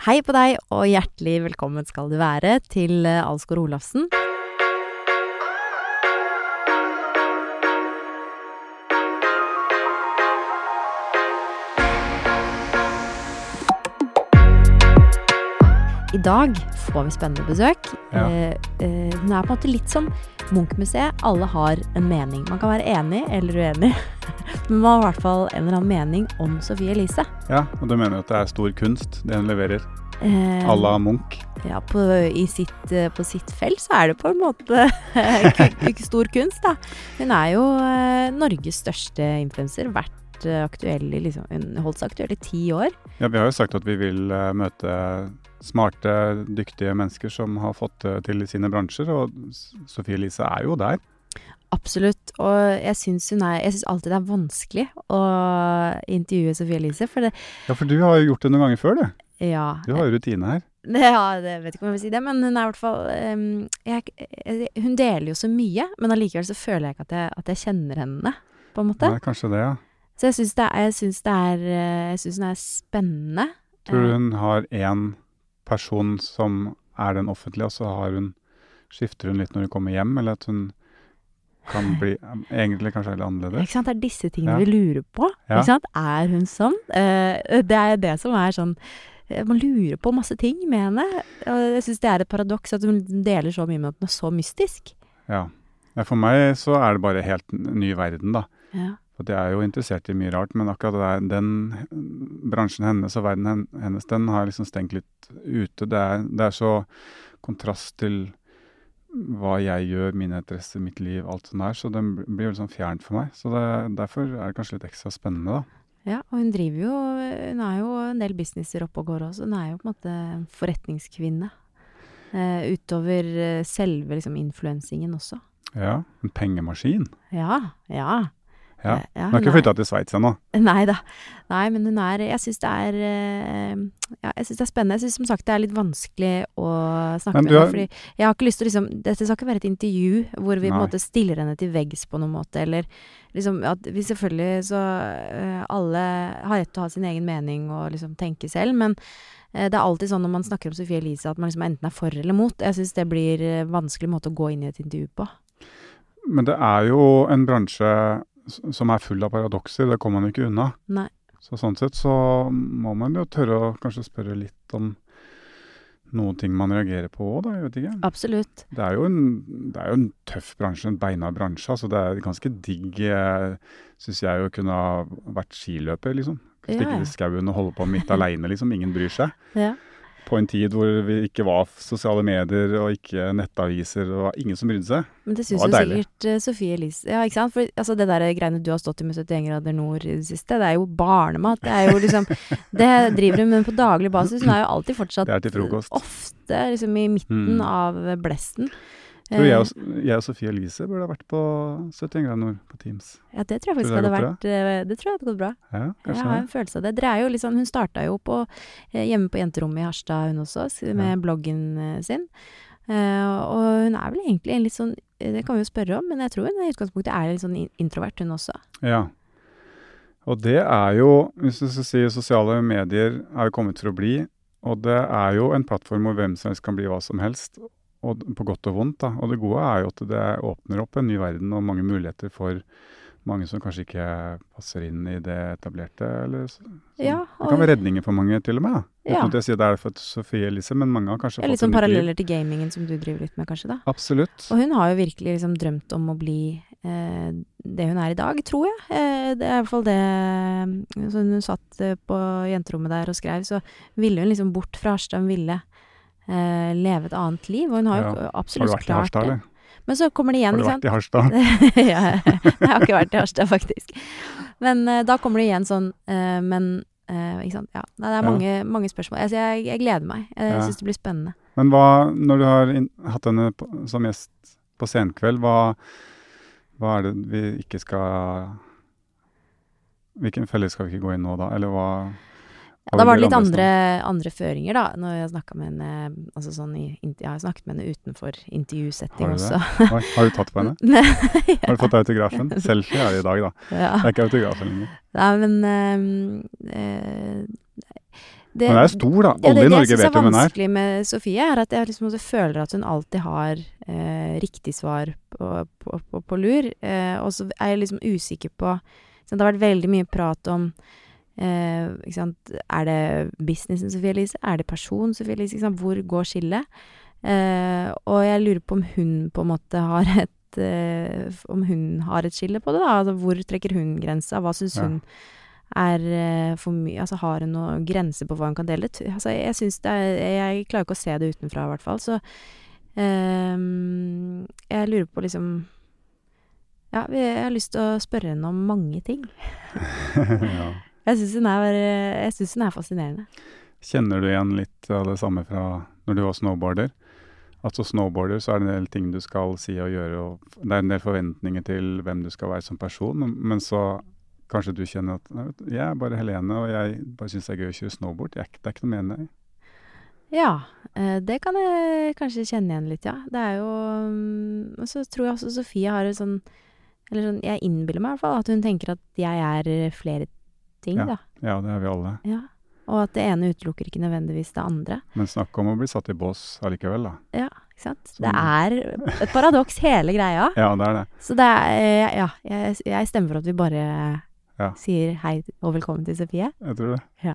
Hei på deg, og hjertelig velkommen skal du være til eh, Alsgaard Olafsen. I dag får vi spennende besøk. Ja. Eh, eh, hun er på en måte litt som Munch-museet. Alle har en mening. Man kan være enig eller uenig, men man har i hvert fall en eller annen mening om Sophie Elise. Ja, og du mener at det er stor kunst, det hun leverer? Eh, À la Munch? Ja, på, i sitt, eh, på sitt felt så er det på en måte ikke stor kunst, da. Hun er jo eh, Norges største influenser. Vært eh, aktuell i liksom Hun holdt seg aktuell i ti år. Ja, vi har jo sagt at vi vil eh, møte smarte, dyktige mennesker som har fått til i sine bransjer, og Sofie Elise er jo der. Absolutt. Og jeg syns Jeg alltid det er vanskelig å intervjue Sophie Elise, for det Ja, for du har jo gjort det noen ganger før, du. Ja. Du har jo rutine her. Ja, det vet ikke om jeg vil si det, men hun er i hvert fall um, jeg, jeg, Hun deler jo så mye, men allikevel så føler jeg ikke at jeg, at jeg kjenner henne, på en måte. Nei, kanskje det, ja. Så jeg syns det, det er eh, Jeg syns hun er spennende. Tror du Eh, hun har én person som er den offentlige, og så har hun, skifter hun litt når hun kommer hjem, eller at hun kan bli egentlig kanskje litt annerledes? Ikke sant? Det er disse tingene Ja. vi lurer på. Ikke sant? Er hun sånn? Eh, det er det som er sånn eh, Man lurer på masse ting med henne. Og jeg syns det er et paradoks at hun deler så mye med at hun er så mystisk. Ja. ja. For meg så er det bare helt ny verden, da. Ja. For jeg er jo interessert i mye rart, men akkurat der, den bransjen hennes og verden hennes, den har jeg liksom stengt litt ute. Det er, det er så kontrast til hva jeg gjør, mine interesser, mitt liv, alt sånt der. Så den blir jo liksom fjernt for meg. Så det, derfor er det kanskje litt ekstra spennende, da. ja, og hun driver jo Hun har jo en del businesser oppe og går også. Hun er jo på en måte en forretningskvinne. Uh, utover eh, selve liksom influensingen også. Ja, en pengemaskin. Ja, ja. Ja. Eh, ja Hun har ikke flytta til Sveits ennå. Nei da. Nei, men hun er Jeg syns det er eh, Ja, jeg syns det er spennende. Jeg syns som sagt det er litt vanskelig å snakke med henne. Fordi jeg har ikke lyst til å liksom Dette skal ikke være et intervju hvor vi på en måte stiller henne til veggs på noen måte, eller liksom at vi selvfølgelig så eh, Alle har rett til å ha sin egen mening og liksom tenke selv, men det er alltid sånn når man snakker om Sophie Elise at man liksom enten er for eller mot. Jeg syns det blir vanskelig måte å gå inn i et intervju på. Men det er jo en bransje som er full av paradokser. Det kommer man jo ikke unna. Nei. Så sånn sett så må man jo tørre å kanskje spørre litt om noen ting man reagerer på òg, da. Jeg vet ikke. Absolutt. Det er jo en, det er jo en tøff bransje, en beinhard bransje. Altså det er ganske digg, eh, syns jeg, å kunne ha vært skiløper, liksom. Stikke ja. i skauen og holde på midt aleine, liksom. Ingen bryr seg. Ja. På en tid hvor vi ikke var sosiale medier og ikke nettaviser, og var ingen som brydde seg. Men det syns jo deilig. sikkert uh, Sofie Elise Ja, ikke sant? For altså, det der greiene du har stått i med 71 grader nord i det siste, det er jo barnemat. Det er jo liksom Det driver hun med på daglig basis. Hun er jo alltid fortsatt Det er til frokost. Ofte liksom i midten Mm. av blesten. Tror jeg, Eh, og, jeg og Sofie Elise burde ha vært på 71 grader nord på Teams. ja, det tror jeg faktisk Tror det hadde vært bra? Det tror jeg hadde gått bra. Ja, Jeg har en følelse av det. Dere er jo liksom Hun starta jo på eh, hjemme på jenterommet i Harstad, hun også, med med bloggen eh, sin. Eh, og hun er vel egentlig en litt sånn eh, Det kan vi jo spørre om, men jeg tror hun i utgangspunktet er litt sånn introvert, hun også. Ja. Og det er jo, hvis du skal si sosiale medier er jo kommet for å bli, og det er jo en plattform hvor hvem som helst kan bli hva som helst, og på godt og vondt. da. Og det gode er jo at det åpner opp en ny verden og mange muligheter for mange som kanskje ikke passer inn i det etablerte. eller så, sånn. Ja, Det kan være redninger for mange til og med. Ja. Uten at jeg sier det er for Sofie Elise, men mange har kanskje Ja, litt fått sånn et nytt paralleller til gamingen som du driver litt med, kanskje, da. Absolutt. Og hun har jo virkelig liksom drømt om å bli eh, det hun er i dag, tror jeg. Eh, det er i hvert fall det Så hun satt eh, på jenterommet der og skrev, så ville hun liksom bort fra Harstad. Hun ville eh, leve et annet liv, og hun har jo Ja. Har du absolutt vært i klart Harstad, det. eller? Men så kommer det igjen, Har du vært i Harstad? ja, jeg har ikke vært i Harstad, faktisk. Men eh, da kommer det igjen sånn eh, Men eh, ikke sant. Ja. Det er Ja. mange, mange spørsmål. Altså, jeg, jeg gleder meg. Jeg Ja. syns det blir spennende. Men hva, når du har hatt henne på, som gjest på Senkveld, hva, hva er det vi ikke skal Hvilken felle skal vi ikke gå inn nå, da? Eller hva, hva Da var det litt andre, andre føringer, da. Når jeg snakka med henne altså sånn i, Jeg har snakket med henne utenfor intervjusetting Har også. Oi, Har du tatt på henne? Nei, Har du fått autografen? Selfie er det i dag, da. ja. Det er ikke autografen lenger. Nei, men øh, øh, det, hun er stor, da. ja, det, i Norge jeg hvem hun er hvem hun er. vanskelig med Sofie, er at jeg liksom føler at hun alltid har eh, riktig svar på, på, på, på lur. Eh, og så er jeg liksom usikker på så Det har vært veldig mye prat om ikke sant? Er det businessen Sofie Elise? Er det personen Sofie Elise? Ikke sant? Hvor går skillet? Eh, og jeg lurer på om hun på en måte har et eh, Om hun har et skille på det, da. Altså, hvor trekker hun grensa? Hva syns Ja. hun er eh, for mye Altså har hun noen grense på hva hun kan dele? Altså, jeg syns det er Jeg klarer ikke å se det utenfra, i hvert fall. Så ehm, jeg lurer på liksom Ja, jeg har lyst til å spørre henne om mange ting. ja. Jeg syns synes hun er fascinerende. Kjenner du igjen litt av det samme fra når du var snowboarder? At som snowboarder så er det en del ting du skal si og gjøre, og det er en del forventninger til hvem du skal være som person, men- så kanskje du kjenner at «Nei, du, jeg er bare Helene, og jeg bare syns det er gøy å kjøre snowboard. Jeg, det er ikke noe med det. Ja, eh, det kan jeg kanskje kjenne igjen litt, ja. Det er jo mm, Og så tror jeg også Sofie har et sånn Eller sånn, jeg innbiller meg i hvert fall at hun tenker at jeg er flere ting, Ja. da. Ja, det er vi alle. Ja. Og at det ene utelukker ikke nødvendigvis det andre. Men snakk om å bli satt i bås allikevel, da. Ja, ikke sant. Som- Det er et paradoks, hele greia. Ja, det er det. Så det er eh, Ja, jeg, jeg stemmer for at vi bare Ja. sier hei og velkommen til Sofie. Jeg tror det. Ja.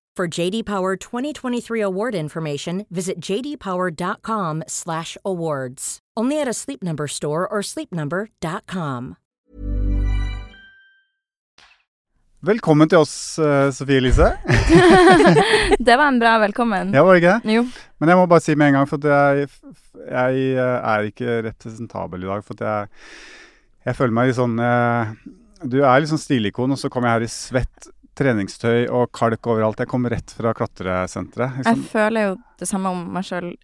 For JD Power 2023 award information, visit jdpower.com/awards. Only at a Sleep Number store or sleepnumber.com. Velkommen til oss, eh, Sofie Elise. det var en bra velkommen. Ja, var det ikke det? Jo. Men jeg må bare si med en gang, for jeg, jeg eh, er ikke representabel i dag. For jeg, jeg føler meg litt sånn eh, Du er litt sånn stilikon, og så kommer jeg her i svett treningstøy og kalk overalt. Jeg kom rett fra klatresenteret. Jeg Liksom. føler jo det samme om meg sjøl.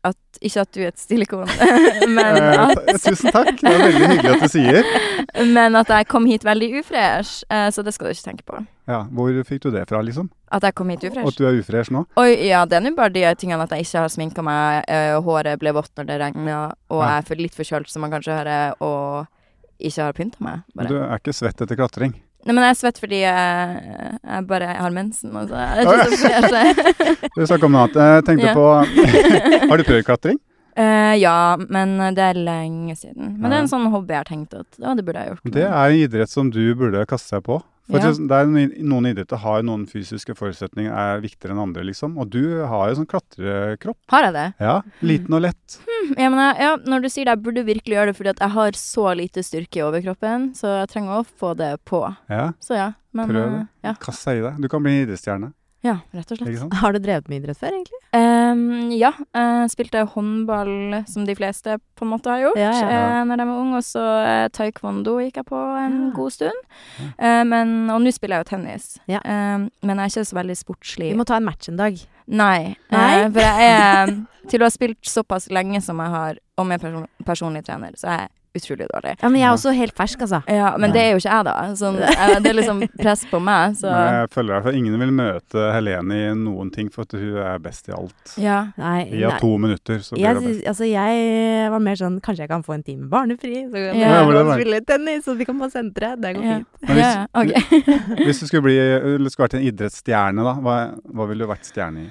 Ikke at du er et stilikon, men, Eh, at, tusen takk. Det er veldig hyggelig at du sier. men at jeg kom hit veldig ufresh. eh, Så det skal du ikke tenke på. Ja, Hvor fikk du det fra, liksom? At jeg kom hit Og at du er ufresh nå? Oi, ja, det er nå bare de tingene at jeg ikke har sminka meg, eh, håret ble vått når det regna, og Ja. jeg er litt forkjølt, som man kanskje hører, og ikke har pynta meg. Bare. Du er ikke svett etter klatring? Nei, men jeg er svett fordi jeg, jeg bare har mensen, Altså. så er jeg ja. ikke så. Du snakker om noe annet. Jeg tenkte Ja. på Har du prøvd klatring? Uh, ja, men det er lenge siden. Men det er en sånn hobby jeg har tenkt at ja, det burde jeg gjort. Det er en idrett som du burde kaste deg på. For Ja. det er noen, noen idretter har noen fysiske forutsetninger er viktigere enn andre, liksom. Og du har jo sånn klatrekropp. Har jeg det? Ja, liten og lett. Men jeg, ja, når du sier det, jeg burde virkelig gjøre det fordi at jeg har så lite styrke i overkroppen, så jeg trenger å få det på. Ja, Så ja. Men Prøv det. eh, ja. kast deg i det. Du kan bli idrettsstjerne, ja, rett og slett. Har du drevet med idrett før, egentlig? Um, ja, jeg spilte håndball som de fleste på en måte har gjort Ja, ja. Uh, når de var unge, og så uh, taekwondo gikk jeg på en Ja. god stund. Eh, men, og nå spiller jeg jo tennis, Ja. Ehm, men jeg er ikke så veldig sportslig. Vi må ta en match en dag. Nei, Nei? for jeg er Til å ha spilt såpass lenge som jeg har, og med person, personlig trener, så er jeg utrolig dårlig. Ja, men jeg er også helt fersk, altså. Ja, men det er jo ikke jeg, da. Sånn, det er liksom press på meg, så Men jeg føler i hvert fall ingen vil møte Helene i noen ting, for at hun er best i alt. ja. Nei, I av nei. to minutter, så blir Jeg, det best. altså, jeg var mer sånn Kanskje jeg kan få en time barnefri, så kan Ja. jeg og spille tennis, og vi kan på senteret. Det går Ja. fint. Hvis- ja, okay. Hvis du skulle, bli, skulle vært en idrettsstjerne, da, hva, hva ville du vært stjerne i?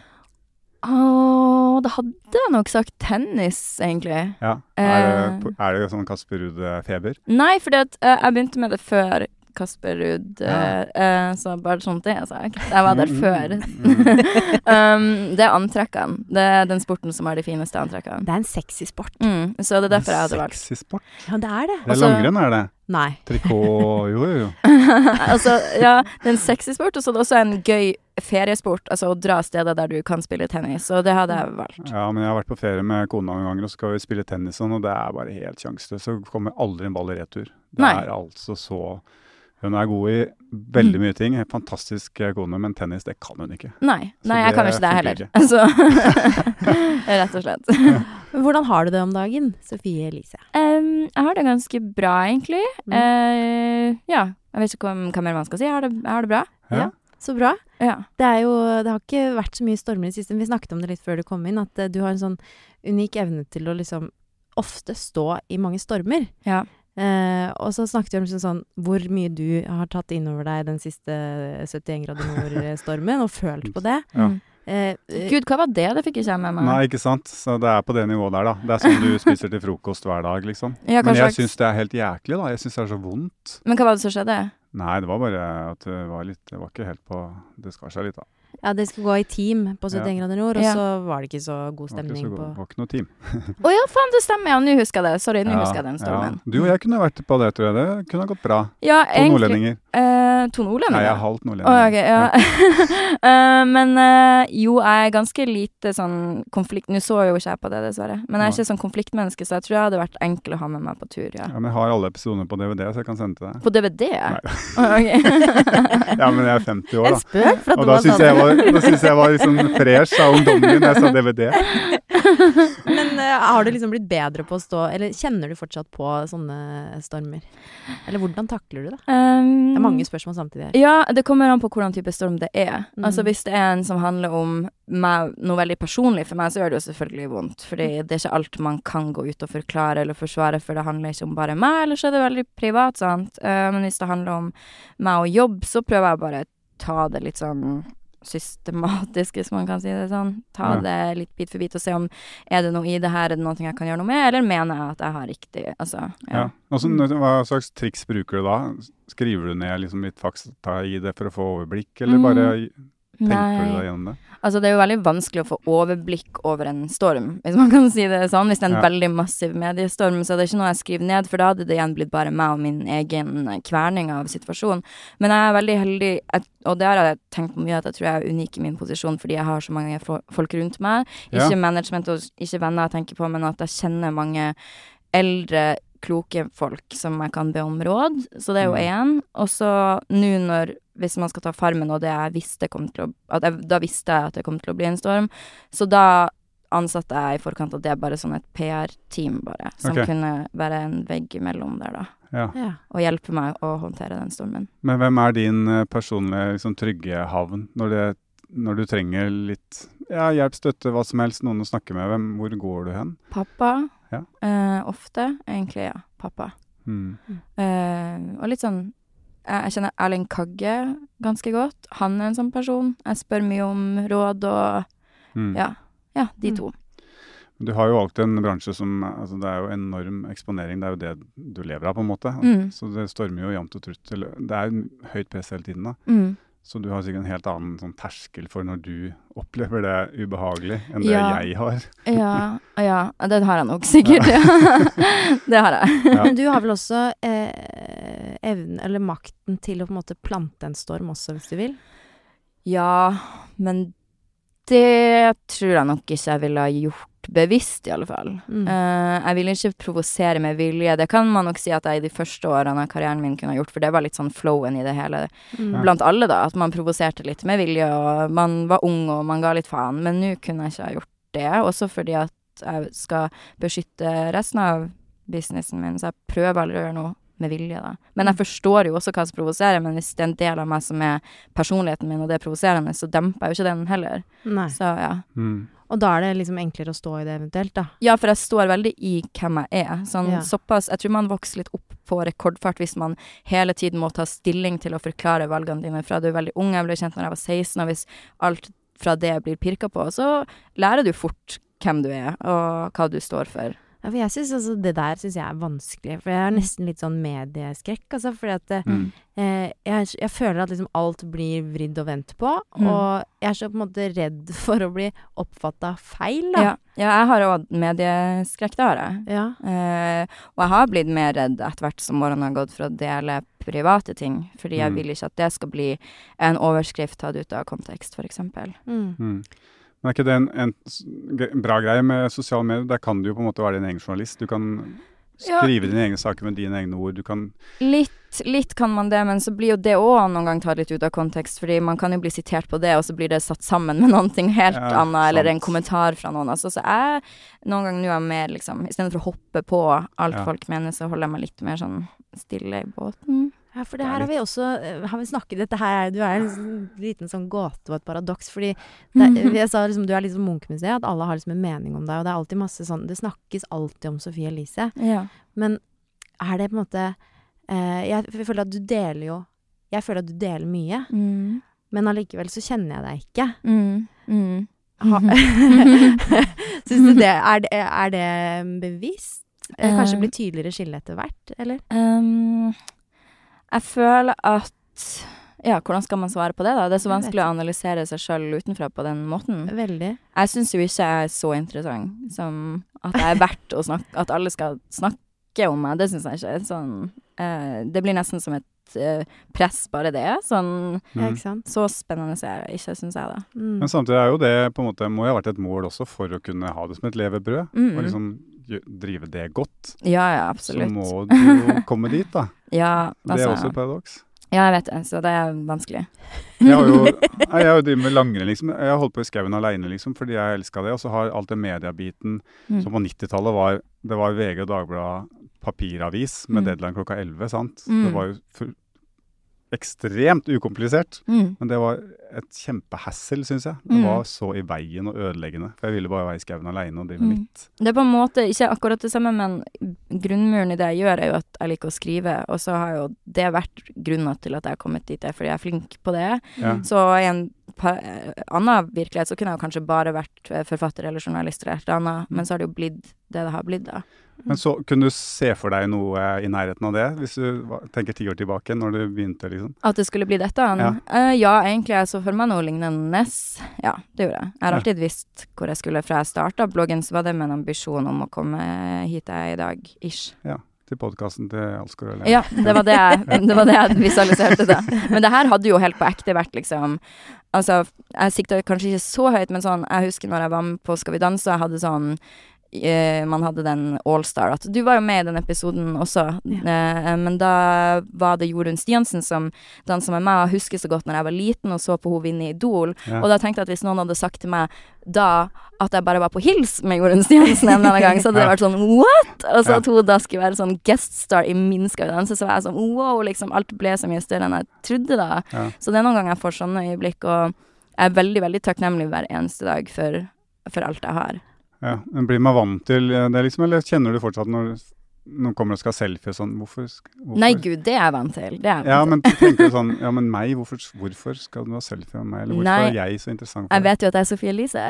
Åh, da hadde jeg nok sagt tennis, egentlig. Ja, Er Eh. det, er det sånn Kasper Ruud-feber? Nei, for eh, jeg begynte med det før Kasper Ruud, Ja. uh, så bare sånn det jeg sagt. Jeg var der Mm, før. mm, um, det er antrekkene. Det er den sporten som har de fineste antrekkene. Det er en sexy sport. Mm, så det er derfor jeg hadde valgt. Sexy sport. Ja, det er det. Det er Altså- langrenn, er det? Nei. Trikot Jo, jo, jo. altså, ja, det er en sexy sport, og så er det også en gøy feriesport. Altså å dra steder der du kan spille tennis, og det hadde jeg valgt. Ja, men jeg har vært på ferie med kona noen ganger, og så skal vi spille tennis sånn, og det er bare helt sjanseløst. Så kommer aldri en ball i retur. Det Nei. er altså så Hun er god i veldig mye ting. Fantastisk eh, kone, men tennis, det kan hun ikke. Nei. Nei, jeg kan jo ikke det heller. ikke. Så Rett og slett. Hvordan har du det om dagen, Sofie Elise? Um, jeg har det ganske bra, egentlig. Mm. Uh, ja. Jeg vet ikke hva, hva mer man skal si. Jeg har det, jeg har det bra. Ja. Så bra. Ja. Det, er jo, det har ikke vært så mye stormer i det siste. Vi snakket om det litt før du kom inn, at eh, du har en sånn unik evne til å liksom ofte stå i mange stormer. ja. Eh, og så snakket vi om liksom sånn hvor mye du har tatt innover deg den siste 71 grader nord-stormen, og følt på det. Ja. Eh, eh, Gud, hva var det? Det fikk ikke jeg med meg. Nei, ikke sant. Så det er på det nivået der, da. Det er sånn du spiser til frokost hver dag, liksom. Ja, Men jeg syns det er helt jæklig, da. Jeg syns det er så vondt. Men hva var det som skjedde? Nei, det var bare at det var litt Det var ikke helt på Det skar seg litt, da. Ja, det skulle gå i team på 71 Ja. grader nord, og Ja. så var det ikke så god Det var ikke, stemning så på det var ikke noe team. Å ja, faen, det stemmer. Ja, nå husker jeg det. Sorry, nå Ja, husker jeg den stormen. Ja. Du og jeg kunne vært på det, tror jeg. Det kunne ha gått bra. Ja, To egentlig nordlendinger. eh, To nordlendinger? Nei, jeg er halvt nordlending. Oh, ok, ja. Eh, men eh, jo, jeg er ganske lite sånn konflikt... Nå så jo ikke jeg på det, dessverre. Men jeg er ikke sånn konfliktmenneske, så jeg tror jeg hadde vært enkel å ha med meg på tur, ja. Ja, men jeg har alle episodene på DVD, så jeg kan sende til deg. På DVD? Nei. Oh, okay. Ja, men jeg er 50 år, En da. spøk, for at Og du da var da synes jeg var liksom fresh av ungdommen da jeg sa DVD. Men uh, har du liksom blitt bedre på å stå Eller kjenner du fortsatt på sånne stormer? Eller hvordan takler du det? Um, Det er mange spørsmål samtidig her. Ja, det kommer an på hvordan type storm det er. Mm. Altså Hvis det er en som handler om meg, noe veldig personlig for meg, så gjør det jo selvfølgelig vondt. Fordi det er ikke alt man kan gå ut og forklare eller forsvare, for det handler ikke om bare meg, eller så er det veldig privat, sant. Uh, men hvis det handler om meg og jobb, så prøver jeg bare å ta det litt sånn systematisk, hvis man kan si det sånn. Ta Ja. det litt bit for bit og se om er det noe i det her, er det noe jeg kan gjøre noe med, eller mener jeg at jeg har riktig Altså, Ja. ja. Også, hva slags triks bruker du da? Skriver du ned liksom litt fakta i det for å få overblikk, eller Mm. bare tenker Nei. du deg gjennom det? Altså, det er jo veldig vanskelig å få overblikk over en storm, hvis man kan si det sånn. Hvis det er en Ja. veldig massiv mediestorm, så er det ikke noe jeg skriver ned, for da hadde det igjen blitt bare meg og min egen kverning av situasjonen. Men jeg er veldig heldig, og det har jeg tenkt på mye, at jeg tror jeg er unik i min posisjon fordi jeg har så mange folk rundt meg. Ja. Ikke management og ikke venner jeg tenker på, men at jeg kjenner mange eldre, kloke folk som jeg kan be om råd. Så det er jo Mm. én. Og så nå når Hvis man skal ta Farmen, og det jeg visste kom til å at jeg, Da visste jeg at det kom til å bli en storm. Så da ansatte jeg i forkant at det er bare sånn et PR-team, bare. Som okay. kunne være en vegg imellom der, da. Ja. Ja. Og hjelpe meg å håndtere den stormen. Men hvem er din eh, personlige liksom, trygge havn når, det, når du trenger litt ja, hjelp, støtte, hva som helst, noen å snakke med? Hvem, hvor går du hen? Pappa. Ja. Uh, ofte. Egentlig, ja. Pappa. Mm. Uh, og litt sånn jeg, jeg kjenner Erling Kagge ganske godt. Han er en sånn person. Jeg spør mye om råd og Mm. Ja. Ja, de Mm. to. Du har jo valgt en bransje som altså Det er jo enorm eksponering. Det er jo det du lever av, på en måte. Mm. Så det stormer jo jevnt og trutt. Det er jo høyt press hele tiden, da. Mm. Så du har sikkert en helt annen sånn terskel for når du opplever det ubehagelig, enn det jeg har. Ja, ja, det har jeg nok sikkert. Ja. det har jeg. Ja. Du har vel også eh, evnen, eller makten, til å på en måte plante en storm også, hvis du vil? Ja, men det tror jeg nok ikke jeg ville ha gjort bevisst, i alle fall. Mm. Uh, jeg ville ikke provosere med vilje. Det kan man nok si at jeg i de første årene av karrieren min kunne ha gjort, for det var litt sånn flowen i det hele. Mm. Blant alle, da. At man provoserte litt med vilje, og man var ung og man ga litt faen. Men nå kunne jeg ikke ha gjort det, også fordi at jeg skal beskytte resten av businessen min, så jeg prøver aldri å gjøre noe med vilje, da. Men jeg forstår jo også hva som provoserer, men hvis det er en del av meg som er personligheten min, og det er provoserende, så demper jeg jo ikke den heller. Nei. Så ja. Mm. Og da er det liksom enklere å stå i det eventuelt, da. Ja, for jeg står veldig i hvem jeg er. Sånn Ja. såpass Jeg tror man vokser litt opp på rekordfart hvis man hele tiden må ta stilling til å forklare valgene dine fra du er veldig ung. Jeg ble kjent når jeg var 16, og hvis alt fra det blir pirka på, så lærer du fort hvem du er, og hva du står for. Ja, for jeg synes altså Det der syns jeg er vanskelig. For jeg har nesten litt sånn medieskrekk, altså. Fordi at Mm. eh, jeg, jeg føler at liksom alt blir vridd og vendt på. Mm. Og jeg er så på en måte redd for å bli oppfatta feil, da. Ja, ja jeg har òg medieskrekk, det har jeg. Ja. Eh, og jeg har blitt mer redd etter hvert som årene har gått for å dele private ting, fordi jeg Mm. vil ikke at det skal bli en overskrift tatt ut av kontekst, f.eks. Mm. Men er ikke det en, en bra greie med sosiale medier? Der kan du jo på en måte være din egen journalist. Du kan Ja. skrive dine egne saker med dine egne ord. Du kan Litt, litt kan man det, men så blir jo det òg noen gang tatt litt ut av kontekst, fordi man kan jo bli sitert på det, og så blir det satt sammen med noe helt Ja, annet, eller en kommentar fra noen. Altså, så jeg noen ganger nå er mer liksom Istedenfor å hoppe på alt Ja. folk mener, så holder jeg meg litt mer sånn stille i båten. Ja, for Det det er her har vi også eh, har vi snakket Dette her er Du er en liten sånn gåte og et paradoks, fordi det, Mhm. jeg sa liksom du er litt som Munch-museet, at alle har liksom en mening om deg, og det er alltid masse sånn Det snakkes alltid om Sophie Elise, Ja. men er det på en måte eh, Jeg jeg føler at du deler jo Jeg føler at du deler mye, Mm. men allikevel så kjenner jeg deg ikke. Mm. Mm. Syns du det er, det er det bevisst? Kanskje Eh. blir tydeligere skille etter hvert, eller? Um, jeg føler at Ja, hvordan skal man svare på det, da? Det er så vanskelig å analysere seg sjøl utenfra på den måten. Veldig. Jeg syns jo ikke jeg er så interessant som at jeg er verdt å snakke At alle skal snakke om meg. Det syns jeg ikke. Sånn eh, Det blir nesten som et press, bare det. Sånn mm. Så spennende er det ikke, syns jeg, da. Mm. Men samtidig er jo det på en måte må jo ha vært et mål også for å kunne ha det som et levebrød. Mm. Og liksom drive det godt. Ja, ja, absolutt. Så må du jo komme dit, da. Ja, Det er altså, også et paradoks. ja, jeg vet det, så det er vanskelig. Jeg har jo jeg har jo drevet med langrenn, liksom. Jeg har holdt på i skauen aleine, liksom, fordi jeg elska det. Og så har alt det mediebiten Mm. som på 90-tallet var Det var VG og Dagbladet papiravis med Mm. deadline klokka 11, sant. Mm. Det var jo ekstremt ukomplisert. Mm. Men det var et kjempehassel, syns jeg. Det Mm. var så i veien og ødeleggende. For jeg ville bare være i skauen aleine og drive med Mm. mitt. Det er på en måte ikke akkurat det samme, men grunnmuren i det jeg gjør, er jo at jeg liker å skrive, og så har jo det vært grunnen til at jeg har kommet dit jeg er, fordi jeg er flink på det. Ja. Så i en annen virkelighet så kunne jeg jo kanskje bare vært eh, forfatter eller journalist eller et eller annet, men så har det jo blitt det det har blitt, da. Men så kunne du se for deg noe i nærheten av det, hvis du tenker ti år tilbake, når du begynte, liksom? At det skulle bli dette? Ja. uh, ja egentlig. Jeg så for meg noe lignende. Ja, det gjorde jeg. Jeg har alltid visst hvor jeg skulle. Fra jeg starta bloggen, så var det med en ambisjon om å komme hit jeg er i dag, ish. Ja. Til podkasten til Alsgaard og Ja, det var det, jeg, det var det jeg visualiserte da. Men det her hadde jo helt på ekte vært liksom Altså, jeg sikta kanskje ikke så høyt, men sånn Jeg husker når jeg var med på Skal vi danse, jeg hadde sånn man hadde den Allstar. At du var jo med i den episoden også, eh, men da var det Jorunn Stiansen som dansa med meg. Jeg husker så godt når jeg var liten og så på henne vinne Idol. Ja. Og da tenkte jeg at hvis noen hadde sagt til meg da at jeg bare var på hils med Jorunn Stiansen en eller annen gang, så hadde det vært sånn what?! Og så Ja. at hun da skulle være sånn guest star i min Skal vi danse, så var jeg sånn wow, liksom. Alt ble så mye større enn jeg trodde da. Ja. Så det er noen ganger jeg får sånne øyeblikk, og jeg er veldig, veldig takknemlig hver eneste dag for, for alt jeg har. Ja, men Blir man vant til det, liksom, eller kjenner du fortsatt når noen kommer og skal ha selfie og sånn Hvorfor? hvorfor? Nei, gud, det er jeg vant til. Det er jeg Ja, vant til. men tenker du sånn Ja, men meg, hvorfor, hvorfor skal du ha selfie med meg? Eller hvorfor Nei. er jeg så interessant Jeg for deg? vet jo at jeg er Sophie Elise.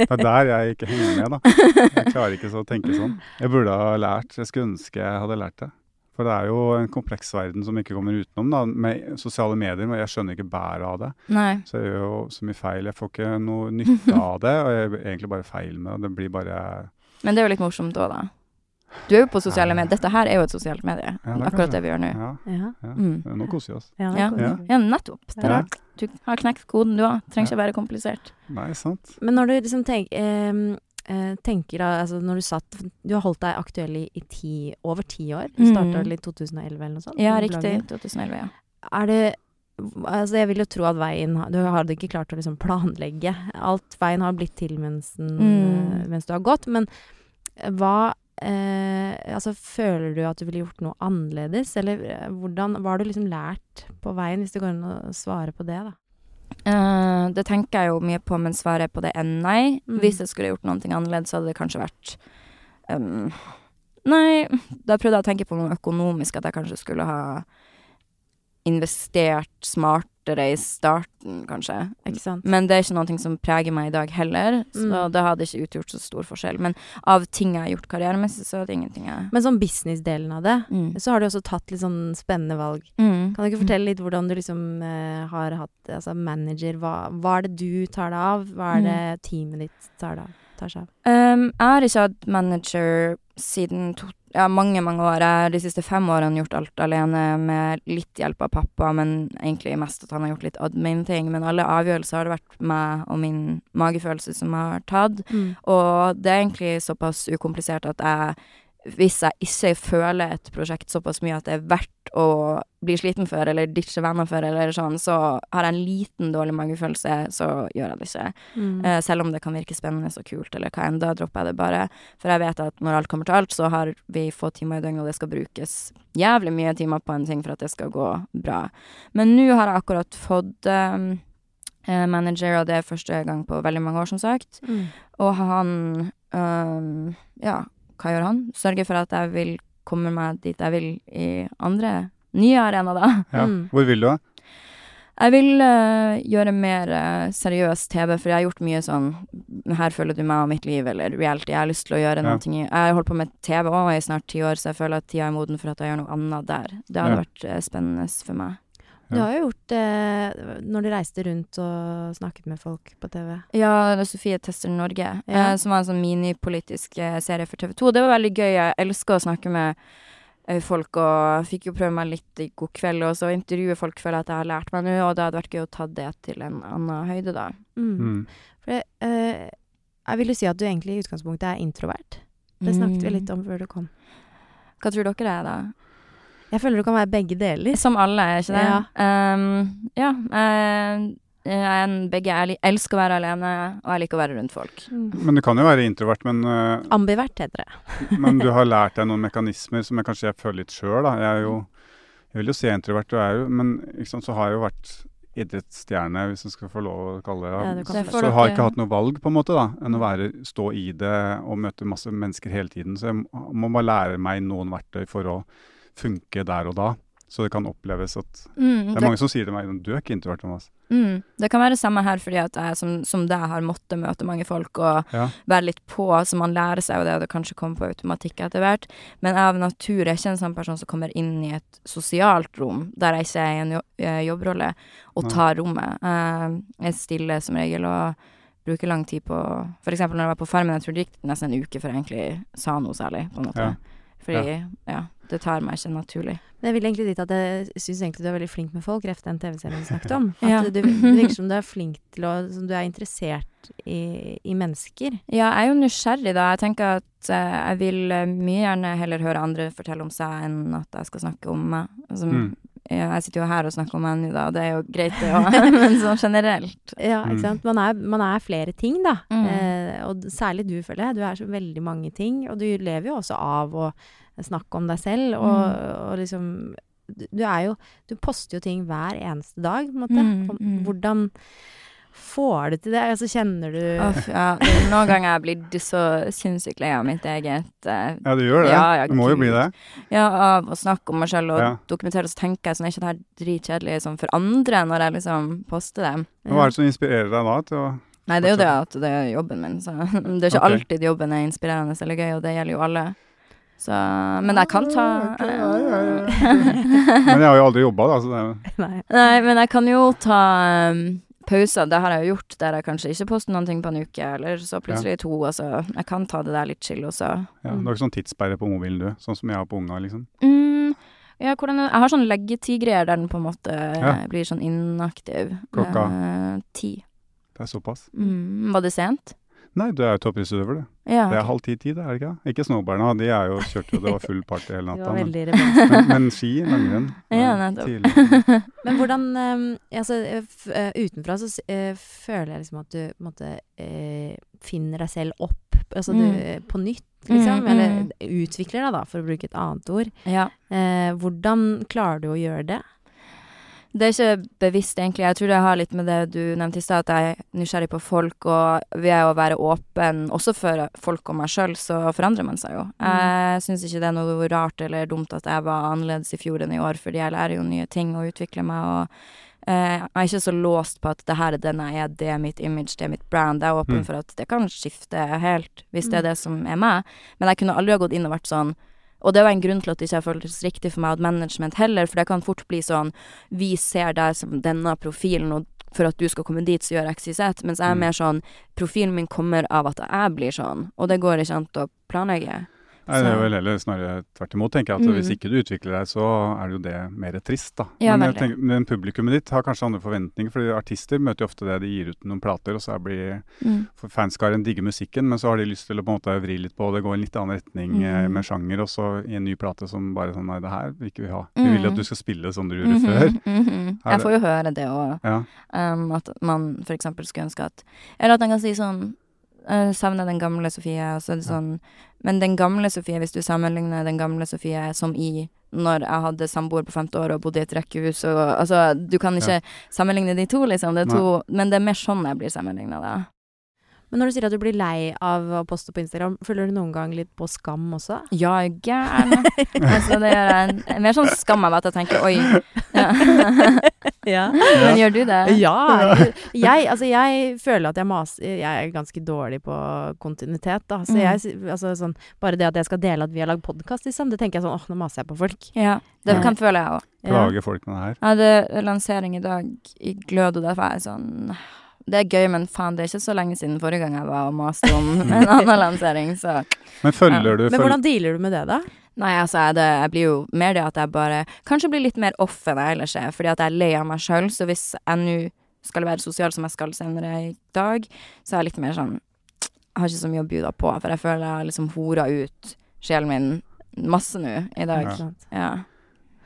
Det er der jeg ikke henger med, da. Jeg klarer ikke så å tenke sånn. Jeg burde ha lært. Jeg skulle ønske jeg hadde lært det. For det er jo en kompleks verden som ikke kommer utenom, da, med sosiale medier. Men jeg skjønner ikke bæret av det. Nei. Så jeg gjør jo så mye feil. Jeg får ikke noe nytte av det, og jeg gjør egentlig bare feil med det. Det blir bare Men det er jo litt morsomt òg, da. Du er jo på sosiale medier. Dette her er jo et sosialt medie. Ja, det Akkurat kanskje- det vi gjør nå. Ja, Ja. ja. Mm. Nå koser vi oss. Ja, Ja. Ja, nettopp. Det er Ja. Du har knekt koden, du òg. Trenger ikke være komplisert. Nei, sant. Men når du liksom tenk, eh, eh, tenker da, altså når du satt Du har holdt deg aktuell i, i ti, over ti år. Du Mm. starta vel i 2011 eller noe sånt? Ja, riktig. bloggen. 2011, ja. Er det Altså, jeg vil jo tro at veien Du har ikke klart å liksom planlegge. Alt veien har blitt til mens, den, Mm. eh, mens du har gått. Men hva eh, Altså, føler du at du ville gjort noe annerledes? Eller eh, hvordan Hva har du liksom lært på veien, hvis det går an å svare på det, da? Eh, det tenker jeg jo mye på, men svaret på det er nei. Mm. Hvis jeg skulle gjort noe annerledes, så hadde det kanskje vært um, Nei, da prøvde jeg å tenke på noe økonomisk, at jeg kanskje skulle ha investert smartere i starten, kanskje. Sant? Men det er ikke noe som preger meg i dag heller, så Mm. det hadde ikke utgjort så stor forskjell. Men av ting jeg har gjort karrieremessig, så er det ingenting jeg Men sånn businessdelen av det, mm. så har du også tatt litt sånn spennende valg. Mm. Kan du ikke fortelle litt hvordan du liksom uh, har hatt altså manager? Hva, hva er det du tar deg av? Hva er Mm. det teamet ditt tar, deg, tar seg av? Um, jeg har ikke hatt manager siden to, ja, mange, mange år. Jeg de siste fem årene gjort alt alene med litt hjelp av pappa, men egentlig mest at han har gjort litt admin-ting. Men alle avgjørelser har det vært meg og min magefølelse som har tatt. Og det er egentlig såpass ukomplisert at jeg hvis jeg ikke føler et prosjekt såpass mye at det er verdt å bli sliten for, eller ditche venner for, eller sånn, så har jeg en liten dårlig magefølelse, så gjør jeg det ikke. Mm. Uh, selv om det kan virke spennende og kult, eller hva enn. Da dropper jeg det bare. For jeg vet at når alt kommer til alt, så har vi få timer i døgnet, og det skal brukes jævlig mye timer på en ting for at det skal gå bra. Men nå har jeg akkurat fått um, manager, og det er første gang på veldig mange år, som sagt. Mm. Og han øhm, Ja, hva gjør han? Sørger for at jeg vil komme meg dit jeg vil i andre nye arenaer, da. Ja. Mm. Hvor vil du? da? Jeg vil uh, gjøre mer uh, seriøs TV, for jeg har gjort mye sånn Her føler du meg og mitt liv, eller reality. Jeg har lyst til å gjøre Ja. noe Jeg har holdt på med TV òg i snart ti år, så jeg føler at tida er moden for at jeg gjør noe annet der. Det hadde Ja. vært uh, spennende for meg. Du har jo gjort det når du reiste rundt og snakket med folk på TV. Ja, det er Sofie tester Norge, Ja. eh, som var en sånn minipolitisk eh, serie for TV 2. Det var veldig gøy. Jeg elsker å snakke med eh, folk, og fikk jo prøve meg litt i God kveld, og så intervjue folk føler jeg at jeg har lært meg nå, og det hadde vært gøy å ta det til en annen høyde, da. Mm. Mm. For det, eh, jeg vil jo si at du egentlig i utgangspunktet er introvert. Det snakket vi litt om før du kom. Hva tror dere det er, da? Jeg føler du kan være begge deler. Som alle, er ikke det? Ja. Um, ja. jeg, jeg er begge. Jeg elsker å være alene, og jeg liker å være rundt folk. Mm. Men du kan jo være introvert, men, uh, Ambivert heter det. men du har lært deg noen mekanismer som jeg kanskje jeg føler litt sjøl. Jeg er jo Jeg vil jo si introvert, og er jo, men ikke sant, så har jeg jo vært idrettsstjerne, hvis jeg skal få lov å kalle det Ja, det. du Det Så jeg har jeg ikke hatt noe valg, på en måte, da, enn å være, stå i det og møte masse mennesker hele tiden. Så jeg må- må bare lære meg noen verktøy for å funke der og da. Så det kan oppleves at Mm, Det er mange som sier til meg du er ikke introvert, Thomas. Mm, det kan være det samme her, fordi at jeg som, som deg har måttet møte mange folk og Ja. være litt på, så man lærer seg jo det, og det kanskje kommer på automatikk etter hvert. Men jeg av natur er ikke en sånn person som kommer inn i et sosialt rom der jeg ikke er i en jo eh, jobbrolle, og Nei. tar rommet. Jeg er stille som regel og bruker lang tid på eksempel når jeg var på Farmen, jeg tror det gikk nesten en uke før jeg egentlig sa noe særlig, på en måte. Ja. Fordi, ja, det tar meg ikke naturlig. Men jeg vil egentlig dit at jeg syns egentlig du er veldig flink med folk, ref den TV-serien vi snakket om. At Ja. du, det virker som du er flink til å Som du er interessert i, i mennesker. Ja, jeg er jo nysgjerrig, da. Jeg tenker at uh, jeg vil eh, mye gjerne heller høre andre fortelle om seg enn at jeg skal snakke om meg. Altså, Mm. Ja, jeg sitter jo her og snakker om meg nå, da, og det er jo greit, det òg, men sånn generelt. Ja, Mm. ikke sant. Man er, man er flere ting, da. Mm. Eh, og særlig du, føler jeg. Du er så veldig mange ting. Og du lever jo også av å snakke om deg selv, og, Mm. og liksom du, du er jo Du poster jo ting hver eneste dag, på en måte. Mm, mm. Hvordan får du til det? Altså, kjenner du Uff, ja. Noen ganger har jeg blitt så sinnssykt lei av mitt eget eh, Ja, du gjør det. Ja, jeg, du må jo bli det. Ja, av å snakke om meg selv og Ja. dokumentere, så tenker jeg sånn, er ikke det her dritkjedelig sånn for andre når jeg liksom poster det? Ja. Hva er det som inspirerer deg da til å Nei, det er jo det at det er jobben min, så det er ikke okay. alltid jobben er inspirerende eller gøy, og det gjelder jo alle. Så Men jeg kan ta okay, ja, ja, ja. Men jeg har jo aldri jobba, da, så det er Nei. Nei, men jeg kan jo ta um, pauser. Det har jeg jo gjort, der jeg kanskje ikke poster noen ting på en uke, eller så plutselig to. Altså, jeg kan ta det der litt chill også. ja, Du har ikke sånn tidssperre på mobilen, du? Sånn som jeg har på unga, liksom? Mm, ja, hvordan Jeg har sånn leggetid-greier der den på en måte Ja. blir sånn inaktiv. Klokka? Eh, ti. Det er såpass? Mm, var det sent? Nei, du er jo toppidrettsutøver, du. Ja. Det er halv ti-tid, er det ikke? Ikke snowboarderne, de er jo kjørt jo, det var full party hele natta. Men, men, men ski, langrenn Ja, tidlig. Men hvordan eh, Altså, eh, utenfra så eh, føler jeg liksom at du på en måte eh, finner deg selv opp, altså du, Mm. på nytt, liksom. Mm, Eller mm. utvikler deg, da, for å bruke et annet ord. ja. Hvordan klarer du å gjøre det? Det er ikke bevisst, egentlig. Jeg tror det har litt med det du nevnte i stad, at jeg er nysgjerrig på folk, og ved å være åpen også for folk og meg sjøl, så forandrer man seg jo. Jeg syns ikke det er noe rart eller dumt at jeg var annerledes i fjor enn i år, fordi jeg lærer jo nye ting og utvikler meg, og eh, jeg er ikke så låst på at det her er den jeg er, det er mitt image, det er mitt brand. Jeg er åpen Mm. for at det kan skifte helt, hvis det Mm. er det som er meg. Men jeg kunne aldri ha gått inn og vært sånn og det var en grunn til at det ikke føltes riktig for meg å ha management heller, for det kan fort bli sånn Vi ser deg som denne profilen, og for at du skal komme dit, så gjør jeg XYZ. Mens jeg er Mm. mer sånn Profilen min kommer av at jeg blir sånn, og det går ikke an å planlegge. Nei, det er vel heller snarere tvert imot, tenker jeg. At Mm. hvis ikke du utvikler deg, så er det jo det mer trist, da. Ja, men, tenker, men publikummet ditt har kanskje andre forventninger, fordi artister møter jo ofte det. De gir ut noen plater, og så blir Mm. fanskaren digger musikken, men så har de lyst til å på en måte vri litt på det, gå i en litt annen retning eh, Mm. med sjanger, og så i en ny plate som bare sånn Nei, det her vil ikke vi ha. Vi vil Mm. at du skal spille som du gjorde før. Mhm, mhm. Er Jeg får jo høre det òg. Ja. Um, at man eksempel skulle ønske at Eller at man kan si sånn Jeg savner den gamle Sofie, og så er det Ja. sånn Men den gamle Sofie, hvis du sammenligner den gamle Sofie som i når jeg hadde samboer på femte år og bodde i et rekkehus og Altså, du kan ikke sammenligne de to, liksom. Det to Men det er mer sånn jeg blir sammenligna, da. Men når du sier at du blir lei av å poste på Instagram, føler du noen gang litt på skam også? Ja, jeg er gæren. altså, det gjør jeg. Mer sånn skam av at jeg tenker oi. Ja. Ja. Men gjør du det? Ja, jeg, altså, jeg føler at jeg maser Jeg er ganske dårlig på kontinuitet, da. Så Mm. jeg, altså, sånn, bare det at jeg skal dele at vi har lagd podkast, liksom, det tenker jeg sånn åh, nå maser jeg på folk. Ja, det Ja. kan føle jeg òg. Plager folk med det her. Jeg hadde lansering i dag i Glød, og derfor er jeg sånn Det er gøy, men faen, det er ikke så lenge siden forrige gang jeg var og maste om en annen lansering, så Men følger du Men hvordan dealer du med det, da? Nei, altså, jeg, det, jeg blir jo mer det at jeg bare Kanskje blir litt mer off enn jeg ellers er, fordi at jeg er lei av meg sjøl, så hvis jeg nå skal være sosial som jeg skal senere i dag, så er jeg litt mer sånn Jeg har ikke så mye å by deg på, for jeg føler jeg har liksom hora ut sjelen min masse nå i dag. Ja. Ja.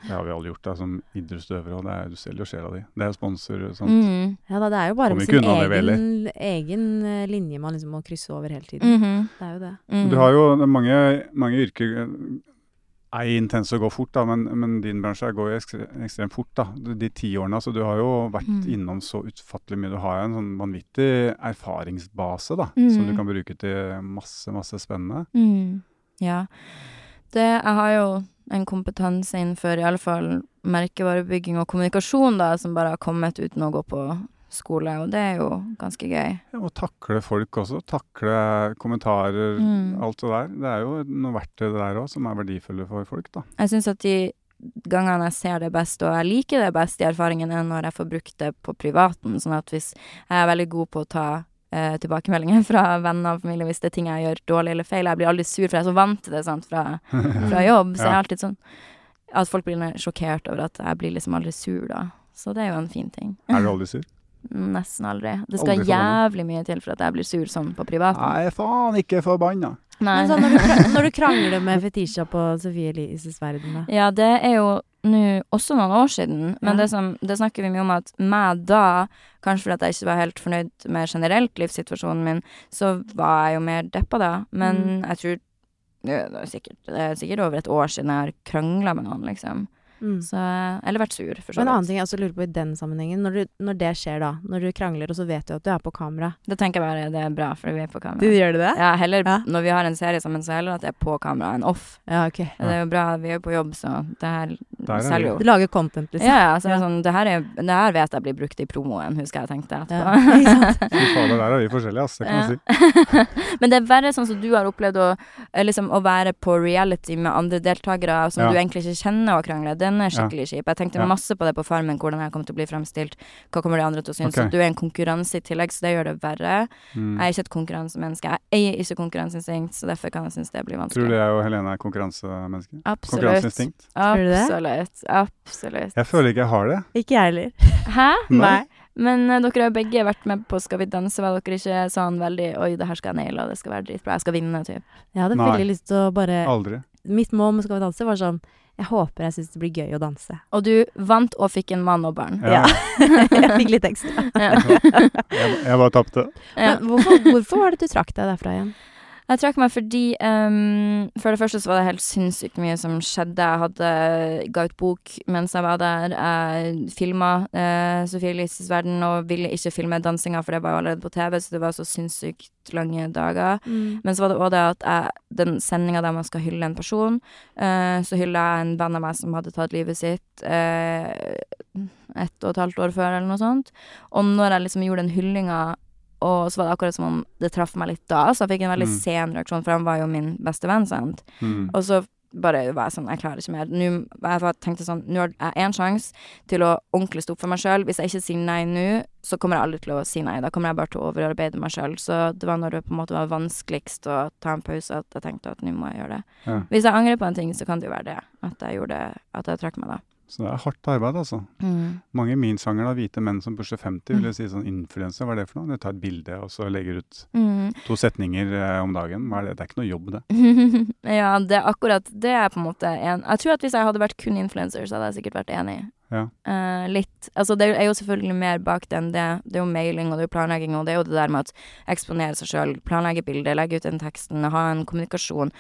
Det har vi alle gjort da, som idrettsutøvere, og det er, du selger jo sjela di. Det er sponsor Sant? Mm. Ja da, det er jo bare med sin det, egen, egen eh, linje man liksom må krysse over hele tiden. Mhm. Det er jo det. Mm. Du har jo mange, mange yrker ei er intense og går fort, da, men, men din bransje går jo ekstre, ekstremt fort. da, De, ti årene. Så du har jo vært Mm. innom så utfattelig mye. Du har jo en sånn vanvittig erfaringsbase da, som Mm. du kan bruke til masse, masse spennende. Mm. Ja. Det, jeg har jo en kompetanse innenfor i alle fall merkevarebygging og kommunikasjon, da, som bare har kommet uten å gå på skole, og det er jo ganske gøy. Ja, og takle folk også. Takle kommentarer, Mm. alt det der. Det er jo noe verktøy det der òg, som er verdifulle for folk, da. Jeg syns at de gangene jeg ser det best, og jeg liker det best de erfaringene, er når jeg får brukt det på privaten. Sånn at hvis jeg er veldig god på å ta tilbakemeldinger fra venner og familie hvis det er ting jeg gjør dårlig eller feil. Jeg blir aldri sur, for jeg er så vant til det sant, fra, fra jobb. Så jeg er alltid sånn At folk blir sjokkert over at jeg blir liksom aldri sur, da. Så det er jo en fin ting. Er du aldri sur? Nesten aldri. Det skal Aldri jævlig mye til for at jeg blir sur sånn på privaten. Nei, faen, ikke forbanna. Men sånn, når, du, når du krangler med Fetisha på Sofie Elises verden, da? Ja, det er jo nå også noen år siden, men Ja. det, som, det snakker vi mye om at meg da, kanskje fordi jeg ikke var helt fornøyd med generelt livssituasjonen min, så var jeg jo mer deppa da. Men Mm. jeg tror det er, sikkert, det er sikkert over et år siden jeg har krangla med noen, liksom. Mm. Så, eller vært sur, for så vidt. en annen ting jeg også lurer på i den sammenhengen, når, du, når det skjer da, når du krangler og så vet du at du er på kamera Da tenker jeg bare det er bra, fordi vi er på kamera. Du gjør det? det? Ja, heller Ja. når vi har en serie sammen, så heller at jeg er på kamera enn off. Ja, ok. Det er jo bra, vi er jo på jobb, så det her er selger jo. Du lager content, liksom? Ja, ja, så Ja. Sånn, det, her er, det her vet jeg blir brukt i promoen, husker jeg tenkte etterpå. Ja? Fy fader, der er vi forskjellige, ass. Det kan Ja. jeg si. Men det er verre sånn som du har opplevd å, eh, liksom, å være på reality med andre deltakere som Ja. du egentlig ikke kjenner og krangle. Den er skikkelig kjip. Jeg tenkte Ja. masse på det på Farmen, hvordan jeg kommer til å bli fremstilt. Hva kommer de andre til å synes? Okay. At du er en konkurranse i tillegg, så det gjør det verre. Mm. Jeg er ikke et konkurransemenneske. Jeg eier ikke konkurranseinstinkt, så derfor kan jeg synes det blir vanskelig. Tror du jeg og Helene er konkurransemennesker? Absolutt. Konkurranseinstinkt? Tror du det? Absolutt. Absolutt. Jeg føler ikke jeg har det. Ikke jeg heller. Hæ? Nei. Men uh, dere har begge vært med på Skal vi danse, var dere ikke sånn veldig Oi, det her skal jeg naile, og det skal være dritbra, jeg skal vinne, typ. Jeg hadde Nei. veldig lyst til å bare Aldri. Mitt mål med Skal vi danse var sånn Jeg håper jeg syns det blir gøy å danse. Og du vant og fikk en mann og barn. Ja. jeg fikk litt ekstra. Ja. Jeg, jeg bare tapte. Ja. Hvorfor, hvorfor var det du trakk deg derfra igjen? Jeg trakk meg fordi um, For det første så var det helt sinnssykt mye som skjedde. Jeg hadde ga ut bok mens jeg var der. Jeg filma uh, Sofie Elises verden og ville ikke filme dansinga, for det var jo allerede på TV, så det var så sinnssykt lange dager. Men så var det òg det at jeg, den sendinga der man skal hylle en person, uh, så hylla jeg en venn av meg som hadde tatt livet sitt uh, ett og et halvt år før, eller noe sånt. Og når jeg liksom gjorde den hyllinga, og så var det akkurat som om det traff meg litt da, så jeg fikk en veldig Mm. sen reaksjon, for han var jo min beste venn, sant. Mm. Og så bare var jeg sånn Jeg klarer ikke mer. Nå, jeg tenkte sånn Nå har jeg én sjanse til å ordentlig stå opp for meg sjøl. Hvis jeg ikke sier nei nå, så kommer jeg aldri til å si nei. Da kommer jeg bare til å overarbeide meg sjøl. Så det var når det på en måte var vanskeligst å ta en pause, at jeg tenkte at nå må jeg gjøre det. Ja. Hvis jeg angrer på en ting, så kan det jo være det. At jeg gjorde det, at jeg trakk meg da. Så det er hardt arbeid, altså. Mange i min sjanger, av hvite menn som pusher 50, vil jeg si sånn influenser, hva er det for noe? Du tar et bilde, og så legger ut Mm. to setninger eh, om dagen. Hva er det? Det er ikke noe jobb, det. ja, det er akkurat Det er på en måte en Jeg tror at hvis jeg hadde vært kun influenser, så hadde jeg sikkert vært enig. Ja. Uh, litt Altså, det er jo selvfølgelig mer bak det enn det. Det er jo mailing, og det er jo planlegging, og det er jo det der med å eksponere seg sjøl, planlegge bilder, legge ut den teksten, ha en kommunikasjon.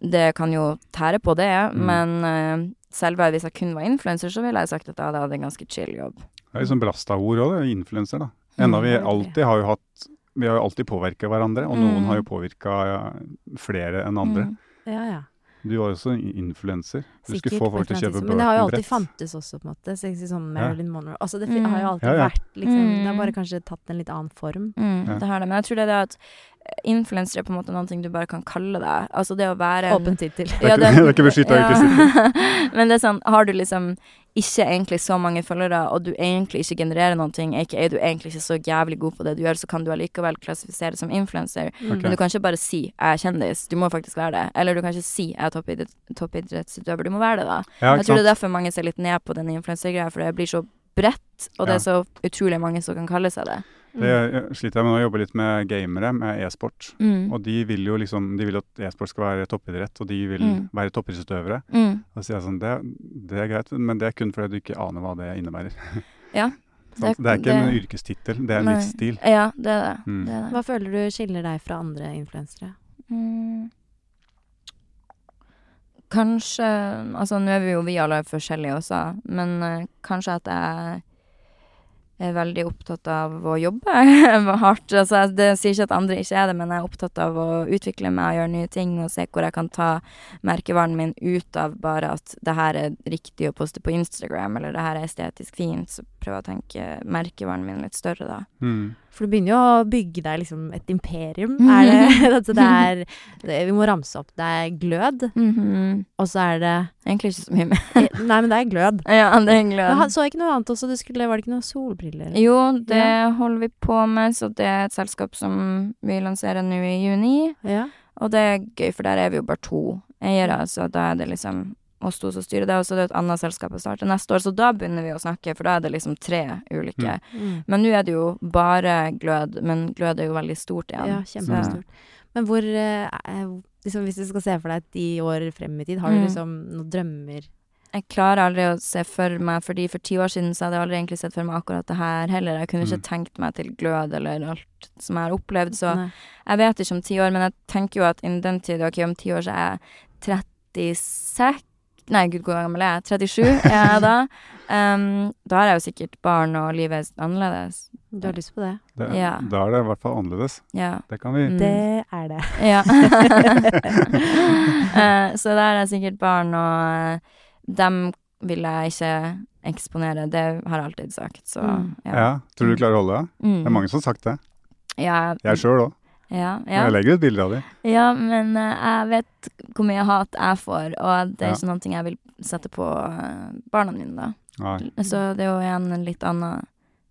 Det kan jo tære på det, Mm. men eh, selve hvis jeg kun var influenser, så ville jeg sagt at jeg hadde hatt en ganske chill jobb. Det er liksom Brasta-ord òg. Influenser, da. Enda vi Mm. alltid har jo hatt Vi har jo alltid påvirka hverandre, og noen Mm. har jo påvirka flere enn andre. Mm. Ja, ja. Du var jo også influenser. Du Sikkert skulle få folk til å kjøpe. Men det har jo alltid fantes også, på en måte. Så jeg sier sånn Marilyn Monroe Altså, det Mm. har jo alltid Ja, ja. vært liksom Det har Mm. bare kanskje tatt en litt annen form. Mm, Ja. Det har det. Men jeg tror det er det at influenser er på en måte noe du bare kan kalle deg. Altså det å være en Åpen tittel. Det er ikke- det er ikke beskyttet ja. Men det er sånn, har du liksom ikke egentlig så mange følgere, og du egentlig ikke genererer noen ting, er du egentlig ikke så jævlig god på det du gjør, så kan du allikevel klassifisere som influenser. Mm. Men du kan ikke bare si 'jeg er kjendis', du må faktisk være det. Eller du kan ikke si 'jeg er toppidrettsutøver', du må være det, da. Ja, Jeg tror det er derfor mange ser litt ned på den influensergreia, for det blir så bredt, og det Ja. er så utrolig mange som kan kalle seg det. Det jeg sliter jeg med nå. Jeg jobber litt med gamere, med e-sport. Mm. Og de vil jo liksom De vil at e-sport skal være toppidrett, og de vil Mm. være toppidrettsutøvere. Mm. Da sier jeg sånn det, det er greit, men det er kun fordi du ikke aner hva det innebærer. Ja. Det, det, er ikke en yrkestittel, det er en livsstil. Ja, det er det. Mm. det, er det. Hva føler du skiller deg fra andre influensere? Mm. Kanskje Altså, nå er vi jo vi alle forskjellige også, men eh, kanskje at jeg er veldig opptatt av å jobbe hardt. Altså, jeg- det sier ikke at andre ikke er det, men jeg er opptatt av å utvikle meg og gjøre nye ting, og se hvor jeg kan ta merkevaren min ut av bare at det her er riktig å poste på Instagram, eller det her er estetisk fint, så prøver jeg å tenke merkevaren min litt større, da. Mm. For du begynner jo å bygge deg liksom et imperium. Er det, altså det er det, Vi må ramse opp. Det er glød, og så er det Egentlig ikke så mye mer. Nei, men det er glød. ja, det er Jeg glad. had- så ikke noe annet også. Det skulle, var det ikke noen solbriller? Jo, det Ja. holder vi på med, så det er et selskap som vi lanserer nå i juni. Ja. Og det er gøy, for der er vi jo bare to eiere, så da er det liksom oss to som styrer det, og så er det et annet selskap som starter neste år, så da begynner vi å snakke, for da er det liksom tre ulike. Mm. Men nå er det jo bare glød, men glød er jo veldig stort igjen. Ja, kjempestort. Men hvor eh, liksom, Hvis du skal se for deg ti år frem i tid, har du Mm. liksom noen drømmer? Jeg klarer aldri å se for meg, fordi for ti år siden så hadde jeg aldri egentlig sett for meg akkurat det her heller. Jeg kunne ikke Mm. tenkt meg til glød eller alt som jeg har opplevd, så Nei. Jeg vet ikke om ti år, men jeg tenker jo at innen den tid, ok, om ti år så er jeg 36 Nei, gud, hvor gammel er jeg? 37 er jeg da. Um, da har jeg jo sikkert barn, og livet er annerledes. Du har lyst på det? Det, Ja. Da er det i hvert fall annerledes. Ja. Det kan vi Mm. Det er det. ja. uh, så da har jeg sikkert barn, og eh, dem vil jeg ikke eksponere. Det har jeg alltid sagt, så Mm. Ja. ja. Tror du du klarer å holde det? Mm. Det er mange som har sagt det. Ja, Jeg sjøl òg. ja, ja. Jeg legger ut bilder av dem. Ja, men uh, jeg vet hvor mye hat jeg får, og det er Ja. ikke noe jeg vil sette på eh, barna mine, da. Nei. Så det er jo igjen en litt annen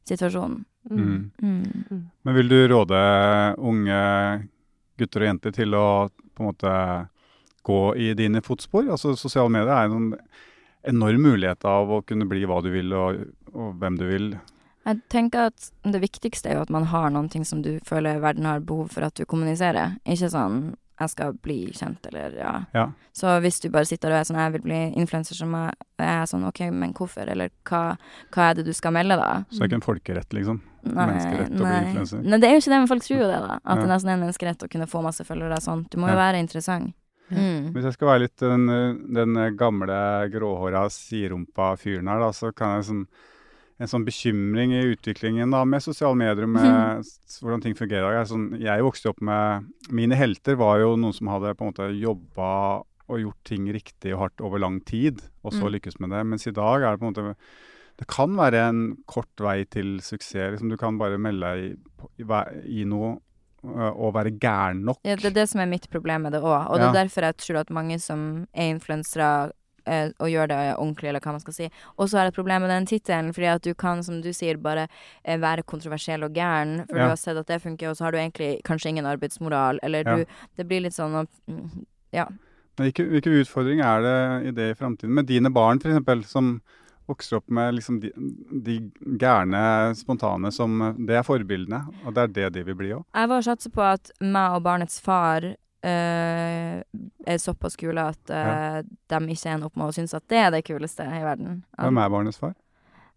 situasjon. Mm. Mm. Men vil du råde unge gutter og jenter til å på en måte gå i dine fotspor? Altså Sosiale medier er en enorm mulighet av å kunne bli hva du vil og, og hvem du vil. Jeg tenker at det viktigste er jo at man har noen ting som du føler verden har behov for at du kommuniserer. Ikke sånn 'jeg skal bli kjent', eller ja. Ja. Så hvis du bare sitter og er sånn 'jeg vil bli influenser', som jeg er sånn 'ok, men hvorfor', eller hva, hva er det du skal melde, da? Så det er ikke en folkerett, liksom. Nei, menneskerett å bli influenser? Nei, det er jo ikke det, men folk tror jo det, da. At Ja. det nesten er en menneskerett å kunne få masse følgere og sånt. Du må jo Ja. være interessant. Mm. Hvis jeg skal være litt den, den gamle gråhåra siderumpa fyren her, da, så kan jeg sånn en sånn bekymring i utviklingen da, med sosiale medier, med mm. hvordan ting fungerer. Jeg, dag sånn, jeg vokste opp med Mine helter var jo noen som hadde på en måte jobba og gjort ting riktig og hardt over lang tid, og så Mm. lykkes med det. Mens i dag er det på en måte Det kan være en kort vei til suksess. Liksom, du kan bare melde deg i, i, i noe, å være gæren nok. Ja, det er det som er mitt problem med det òg, og det Ja. er derfor jeg tror at mange som er influensere eh, og gjør det ordentlig, eller hva man skal si, også har et problem med den tittelen, fordi at du kan, som du sier, bare eh, være kontroversiell og gæren, for Ja. du har sett at det funker, og så har du egentlig kanskje ingen arbeidsmoral, eller du Det blir litt sånn mm, Ja. Hvilke, hvilke utfordringer er det i det i framtiden? Med dine barn, f.eks., som vokser opp med liksom de, de gærne, spontane som Det er forbildene, og det er det de vil bli òg. Jeg var satser på at meg og barnets far eh, er såpass kule at eh, de ikke ender opp med å synes at det er det kuleste i verden. Hvem er barnets far?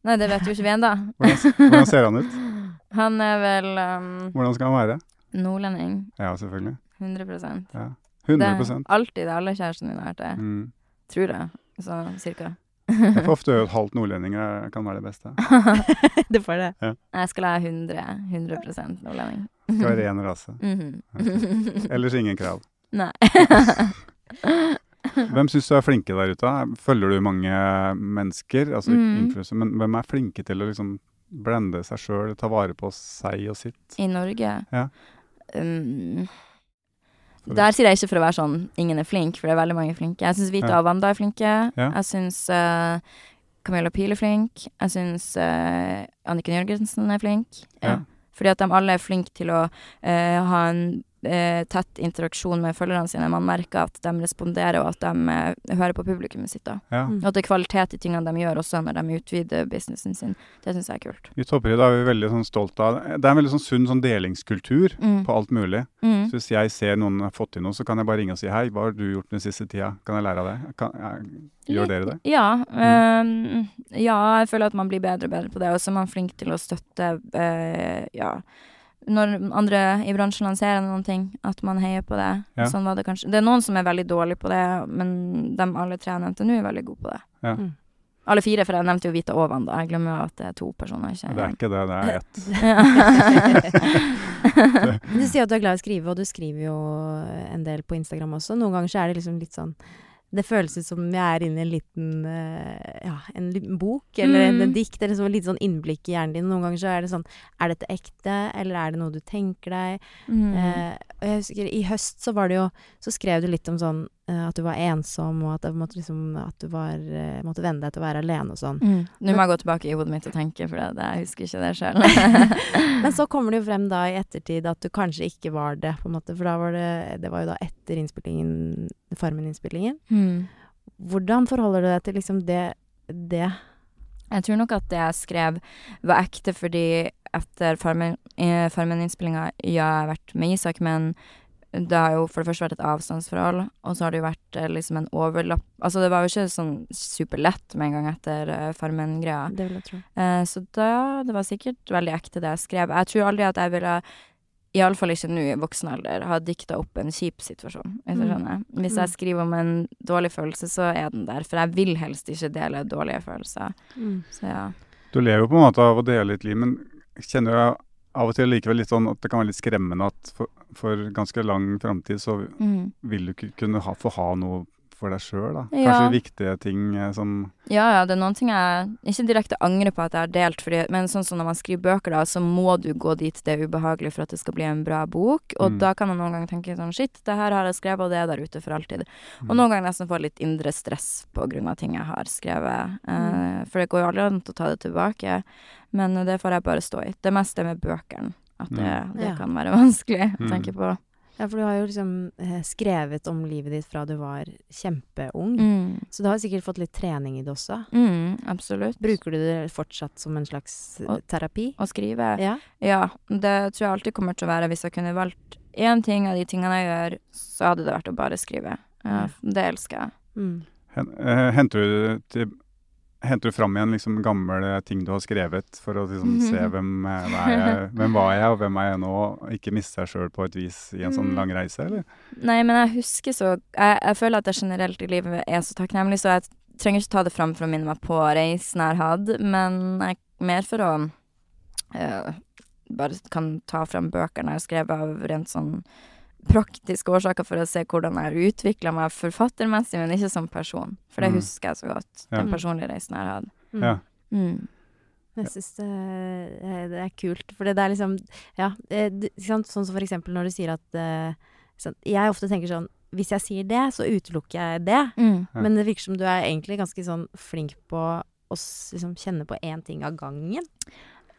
Nei, det vet jo ikke vi ennå. Hvordan, hvordan ser han ut? Han er vel um, Hvordan skal han være? nordlending. Ja, selvfølgelig. 100% Ja. Det er alltid det alle kjærestene mine har vært det. mm. Tror jeg. Så cirka. Jeg får ofte høre at halvt nordlendinger kan være det beste. det får det. Jeg skal ha 100, 100% nordlending. Skal være ren rase. Mhm. Ellers ingen krav. Nei. Hvem syns du er flinke der ute? Følger du mange mennesker, altså Mm. men hvem er flinke til å liksom blende seg sjøl, ta vare på seg og sitt? I Norge Ja. um, Der sier jeg ikke for å være sånn ingen er flink, for det er veldig mange flinke. Jeg syns Vita Ja. og Wanda er flinke. Ja. Jeg syns uh, Camilla Pil er flink. Jeg syns uh, Anniken Jørgensen er flink. Ja. Fordi at de alle er flinke til å uh, ha en eh, tett interaksjon med følgerne sine. Man merker at de responderer, og at de eh, hører på publikummet sitt. da. Ja. Mm. Og at det er kvalitet i tingene de gjør, også når de utvider businessen sin. Det syns jeg er kult. I Topprid er vi veldig sånn stolt av Det er en veldig sånn sunn sånn delingskultur Mm. på alt mulig. Mm. Så hvis jeg ser noen har fått til noe, så kan jeg bare ringe og si hei, hva har du gjort den siste tida? Kan jeg lære av det? Kan, jeg, gjør dere det? Ja. ehm, ja, jeg føler at man blir bedre og bedre på det. Og så er man flink til å støtte eh, Ja. Når andre i bransjen lanserer noen ting, at man heier på det. Ja. Sånn var det kanskje. Det er noen som er veldig dårlige på det, men de alle tre jeg nevnte nå, er veldig gode på det. Ja. Mm. Alle fire, for jeg nevnte jo Vita og Wanda. Jeg glemmer jo at det er to personer. Ikke Det er ikke det, det er ett. Du sier at du er glad i å skrive, og du skriver jo en del på Instagram også. Noen ganger så er det liksom litt sånn Det føles ut som jeg er inne i en liten eh, Ja, en liten bok eller en, Mm. en dikt, eller liksom litt sånn innblikk i hjernen din. Noen ganger så er det sånn Er dette ekte, eller er det noe du tenker deg? Mm. Eh, og jeg husker i høst så var det jo Så skrev du litt om sånn eh, at du var ensom, og at, måtte liksom, at du var, eh, måtte venne deg til å være alene og sånn. Mm. Nå må jeg gå tilbake i hodet mitt og tenke, for det, det, jeg husker ikke det sjøl. Men så kommer det jo frem da i ettertid at du kanskje ikke var det, på en måte. For da var det Det var jo da etter innspillingen, Farmen-innspillingen. mm. Hvordan forholder du deg til liksom det, det? Jeg tror nok at det jeg skrev var ekte fordi etter Farmen- eh, Farmen-innspillinga, ja, jeg har vært med Isak, men det har jo for det første vært et avstandsforhold, og så har det jo vært eh, liksom en overlapp Altså det var jo ikke sånn superlett med en gang etter eh, Farmen-greia. Det vil jeg tro. Eh, så da Det var sikkert veldig ekte det jeg skrev. Jeg tror aldri at jeg ville Iallfall ikke nå i voksen alder, ha dikta opp en kjip situasjon, hvis jeg Mm. skjønner. Hvis Mm. jeg skriver om en dårlig følelse, så er den der. For jeg vil helst ikke dele dårlige følelser. Så ja. Du lever jo på en måte av å dele ditt liv, men kjenner jo av og til likevel litt sånn at det kan være litt skremmende at for, for ganske lang framtid så Mm. vil du ikke kunne ha, få ha noe for deg sjøl, da. Ja. Kanskje viktige ting eh, som Ja, ja, det er noen ting jeg ikke direkte angrer på at jeg har delt, fordi, men sånn som når man skriver bøker, da, så må du gå dit det er ubehagelig for at det skal bli en bra bok. Og Mm. da kan man noen ganger tenke sånn shit, det her har jeg skrevet, og det er der ute for alltid. Og Mm. noen ganger nesten få litt indre stress på grunn av ting jeg har skrevet. Eh, for det går jo aldri an å ta det tilbake. Men det får jeg bare stå i. Det meste med bøkene. At det, Mm. det Ja. kan være vanskelig å Mm. tenke på. Ja, for du har jo liksom eh, skrevet om livet ditt fra du var kjempeung. Mm. Så du har sikkert fått litt trening i det også. Mm, absolutt. Bruker du det fortsatt som en slags eh, Og- terapi? Å skrive. Ja. Ja, det tror jeg alltid kommer til å være. Hvis jeg kunne valgt én ting av de tingene jeg gjør, så hadde det vært å bare skrive. Ja, det elsker jeg. Mm. eh, Henter du til Henter du fram igjen liksom gamle ting du har skrevet, for å liksom se hvem, eh, er jeg, hvem var jeg, og hvem er jeg nå? og Ikke miste seg sjøl på et vis i en sånn Mm. lang reise, eller? Nei, men jeg husker så Jeg, jeg føler at jeg generelt i livet er så takknemlig, så jeg trenger ikke ta det fram for å minne meg på reisen jeg har hatt, men jeg, mer for å eh, Bare kan ta fram bøkene jeg har skrevet av rent sånn praktiske årsaker for å se hvordan jeg har utvikla meg forfattermessig, men ikke som person. For det Mm. husker jeg så godt, Ja. den personlige reisen jeg har hatt. Mm. Ja. Mm. Jeg syns det, det er kult, for det er liksom Ja, eh, det- sånn som for eksempel når du sier at eh, sånn, Jeg ofte tenker sånn Hvis jeg sier det, så utelukker jeg det. Mm. Men det virker som du er egentlig ganske sånn flink på å liksom kjenne på én ting av gangen.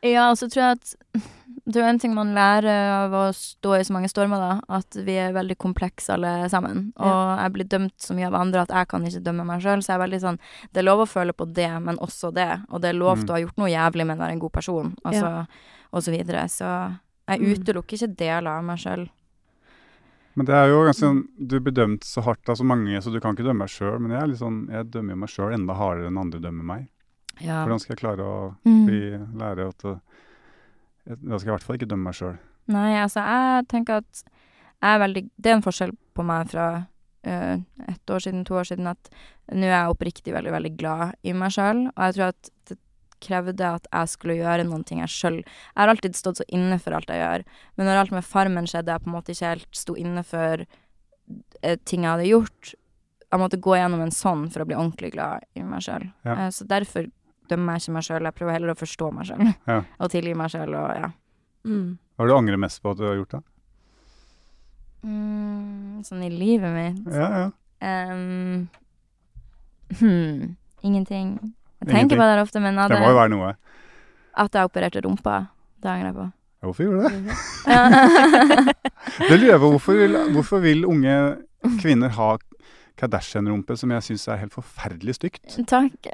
Ja, og så tror jeg at det er jo en ting man lærer av å stå i så mange stormer, da. At vi er veldig komplekse alle sammen. Og jeg blir dømt så mye av andre at jeg kan ikke dømme meg sjøl. Så jeg er veldig sånn Det er lov å føle på det, men også det. Og det er lov Mm. å ha gjort noe jævlig, men være en god person. Altså, og så videre. Så jeg Mm. utelukker ikke deler av meg sjøl. Men det er jo ganske sånn Du blir dømt så hardt av så mange, så du kan ikke dømme deg sjøl. Men jeg er litt sånn Jeg dømmer meg sjøl enda hardere enn andre dømmer meg. Ja. Hvordan skal jeg klare å Mm. bli, lære at jeg- Da skal jeg i hvert fall ikke dømme meg sjøl. Nei, altså, jeg tenker at jeg er veldig Det er en forskjell på meg fra uh, ett år siden, to år siden, at nå er jeg oppriktig veldig, veldig glad i meg sjøl, og jeg tror at det krevde at jeg skulle gjøre noen ting jeg sjøl Jeg har alltid stått så inne for alt jeg gjør, men når alt med Farmen skjedde, jeg på en måte ikke helt sto inne for uh, ting jeg hadde gjort Jeg måtte gå gjennom en sånn for å bli ordentlig glad i meg sjøl. Ja. Uh, så derfor dømmer jeg ikke meg sjøl, jeg prøver heller å forstå meg sjøl. Ja. og tilgi meg sjøl og ja. Mm. Hva er det du angrer mest på at du har gjort det? Mm, sånn i livet mitt Ja, ja. Um, hmm, Ingenting. Jeg Ingenting. tenker på det ofte, men at, Det må jo være noe. at jeg opererte rumpa, det angrer jeg på. Hvorfor gjorde du det? Det lurer jeg på. Hvorfor vil, hvorfor vil unge kvinner ha Kardashian-rumpe, som jeg syns er helt forferdelig stygt? Takk.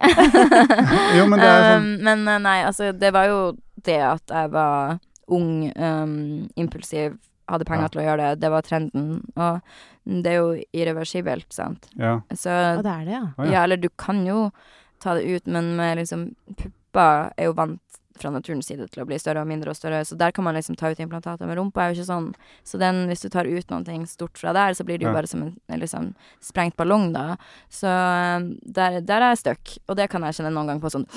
Jo, men det er sånn Um, men eh, nei, altså, det var jo det at jeg var ung, um, impulsiv, hadde penger Ja. til å gjøre det. Det var trenden. Og det er jo irreversibelt, sant. Ja. Så Og det er det, ja. Ja. Ja, eller du kan jo ta det ut, men med liksom Pupper er jo vant fra naturens side til å bli større og mindre og større, så der kan man liksom ta ut implantater. med rumpa er jo ikke sånn. Så den, hvis du tar ut noe stort fra der, så blir det jo bare som en, en liksom sprengt ballong, da. Så um, der, der er jeg stuck. Og det kan jeg kjenne noen gang på sånn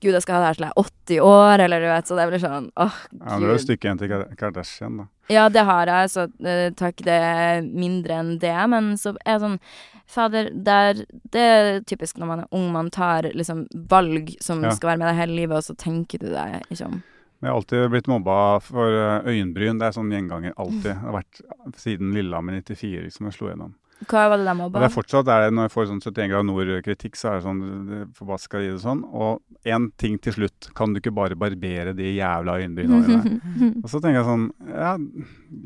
Gud, jeg skal ha det her til jeg er 80 år, eller du vet. Så det blir sånn åh, ja men det er jo gud. stykket igjen til Kardashian, da. Ja, det har jeg, så uh, takk, det er mindre enn det. Men så er det sånn Fader, der, det er typisk når man er ung, man tar liksom valg som Ja. skal være med deg hele livet, og så tenker du deg ikke om. Jeg har alltid blitt mobba for eh, øyenbryn. Det er sånn gjenganger. Alltid. Det har vært siden Lillehammer 94 liksom, jeg slo gjennom. Hva var det de mobba? det er fortsatt er det, Når jeg får sånn 71 grader nord-kritikk, så er det sånn Forbaska i det sånn. Og én ting til slutt. Kan du ikke bare barbere de jævla øyenbrynene dine? Og så tenker jeg sånn Ja,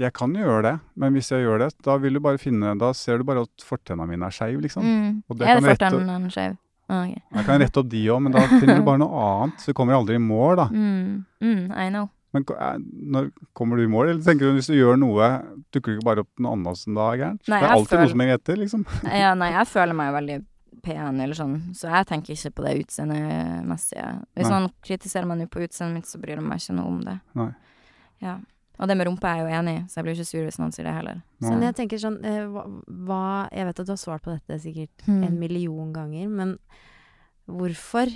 jeg kan jo gjøre det, men hvis jeg gjør det, da vil du bare finne Da ser du bare at fortenna mine er skeive, liksom. mm. Og det Er det fortennene skeiv? Okay. Jeg kan rette opp de òg, men da finner du bare noe annet. Så du kommer aldri i mål, da. Mm. Mm, I know. Men når kommer du i mål? Eller tenker du hvis du gjør noe, dukker du ikke bare opp noe annet som da er gærent? Nei, det er alltid føler- noe som henger etter, liksom. Ja, nei, jeg føler meg veldig pen, eller sånn, så jeg tenker ikke på det utseendemessige. Hvis Nei. noen kritiserer meg nå på utseendet mitt, så bryr de meg ikke noe om det. Nei. Ja. Og det med rumpa er jeg jo enig i, så jeg blir ikke sur hvis noen sier det heller. Så Men jeg tenker sånn eh, hva Jeg vet at du har svart på dette sikkert Mm. en million ganger, men hvorfor,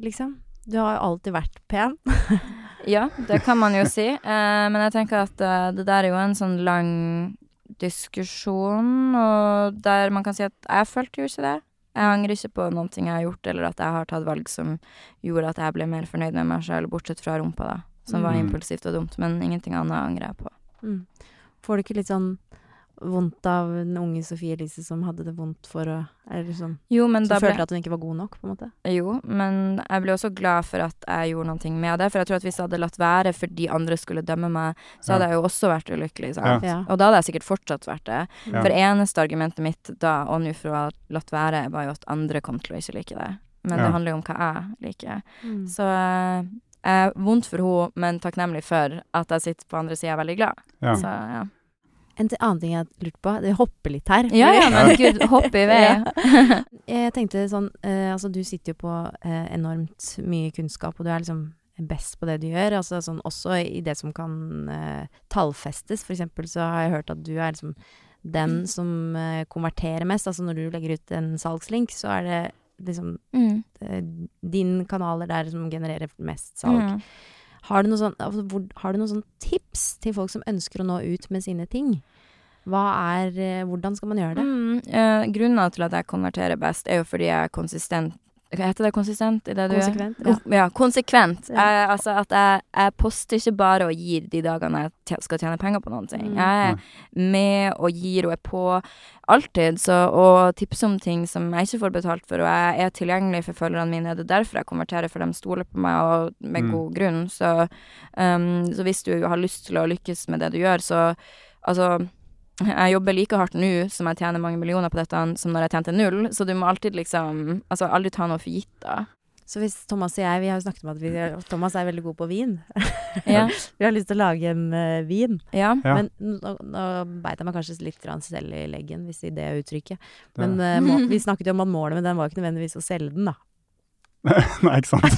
liksom? Du har jo alltid vært pen. Ja, det kan man jo si. Eh, men jeg tenker at eh, det der er jo en sånn lang diskusjon, og der man kan si at jeg følte jo ikke det. Jeg angrer ikke på noen ting jeg har gjort, eller at jeg har tatt valg som gjorde at jeg ble mer fornøyd med meg sjøl, bortsett fra rumpa, da. Som var Mm. impulsivt og dumt, men ingenting annet angrer jeg på. Mm. Får du ikke litt sånn vondt av den unge Sofie Elise som hadde det vondt for å Eller sånn Jo, men Som da ble følte at hun ikke var god nok, på en måte? Jo, men jeg ble også glad for at jeg gjorde noe med det. For jeg tror at hvis jeg hadde latt være fordi andre skulle dømme meg, så hadde Ja. jeg jo også vært ulykkelig. Sant? Ja. Og da hadde jeg sikkert fortsatt vært det. Ja. For eneste argumentet mitt da, og nå for å ha latt være, var jo at andre kom til å ikke like det. Men Ja. det handler jo om hva jeg liker. Mm. Så eh, jeg er vondt for henne, men takknemlig for at jeg sitter på andre sida veldig glad. Ja. Så ja. En annen ting jeg har lurt på, det hopper litt her. Ja ja, men gud, hopp i vei. Ja. Jeg tenkte sånn eh, Altså, du sitter jo på eh, enormt mye kunnskap, og du er liksom best på det du gjør. Altså sånn også i det som kan eh, tallfestes. For eksempel så har jeg hørt at du er liksom den som eh, konverterer mest. Altså når du legger ut en salgslink, så er det liksom Mm. eh, din kanaler der som genererer mest salg. Mm. Har du noen sånn, altså, hvor, har du noen sånn tips til folk som ønsker å nå ut med sine ting? Hva er eh, Hvordan skal man gjøre det? Mm, eh, grunnen til at jeg konverterer best, er jo fordi jeg er konsistent Hva heter det? Konsistent i det du Konsekvent, gjør? ja. Ja, konsekvent. Ja. Jeg, altså at jeg, jeg poster ikke bare og gir de dagene jeg skal tjene penger på noen ting. Mm. Jeg er med og gir og er på alltid, så og tipser om ting som jeg ikke får betalt for, og jeg er tilgjengelig for følgerne mine. Det er derfor jeg konverterer, for de stoler på meg, og med Mm. god grunn. Så, um, så hvis du har lyst til å lykkes med det du gjør, så altså jeg jobber like hardt nå som jeg tjener mange millioner på dette, som når jeg tjente null, så du må alltid liksom Altså aldri ta noe for gitt, da. Så hvis Thomas og jeg Vi har jo snakket om at vi, Thomas er veldig god på vin. Ja. vi har lyst til å lage en uh, vin. ja. Ja. Men nå, nå beit jeg meg kanskje litt grann selv i leggen, hvis det er uttrykket. Men uh, må, vi snakket jo om at målet med den var ikke nødvendigvis å selge den, da. Nei, ikke sant.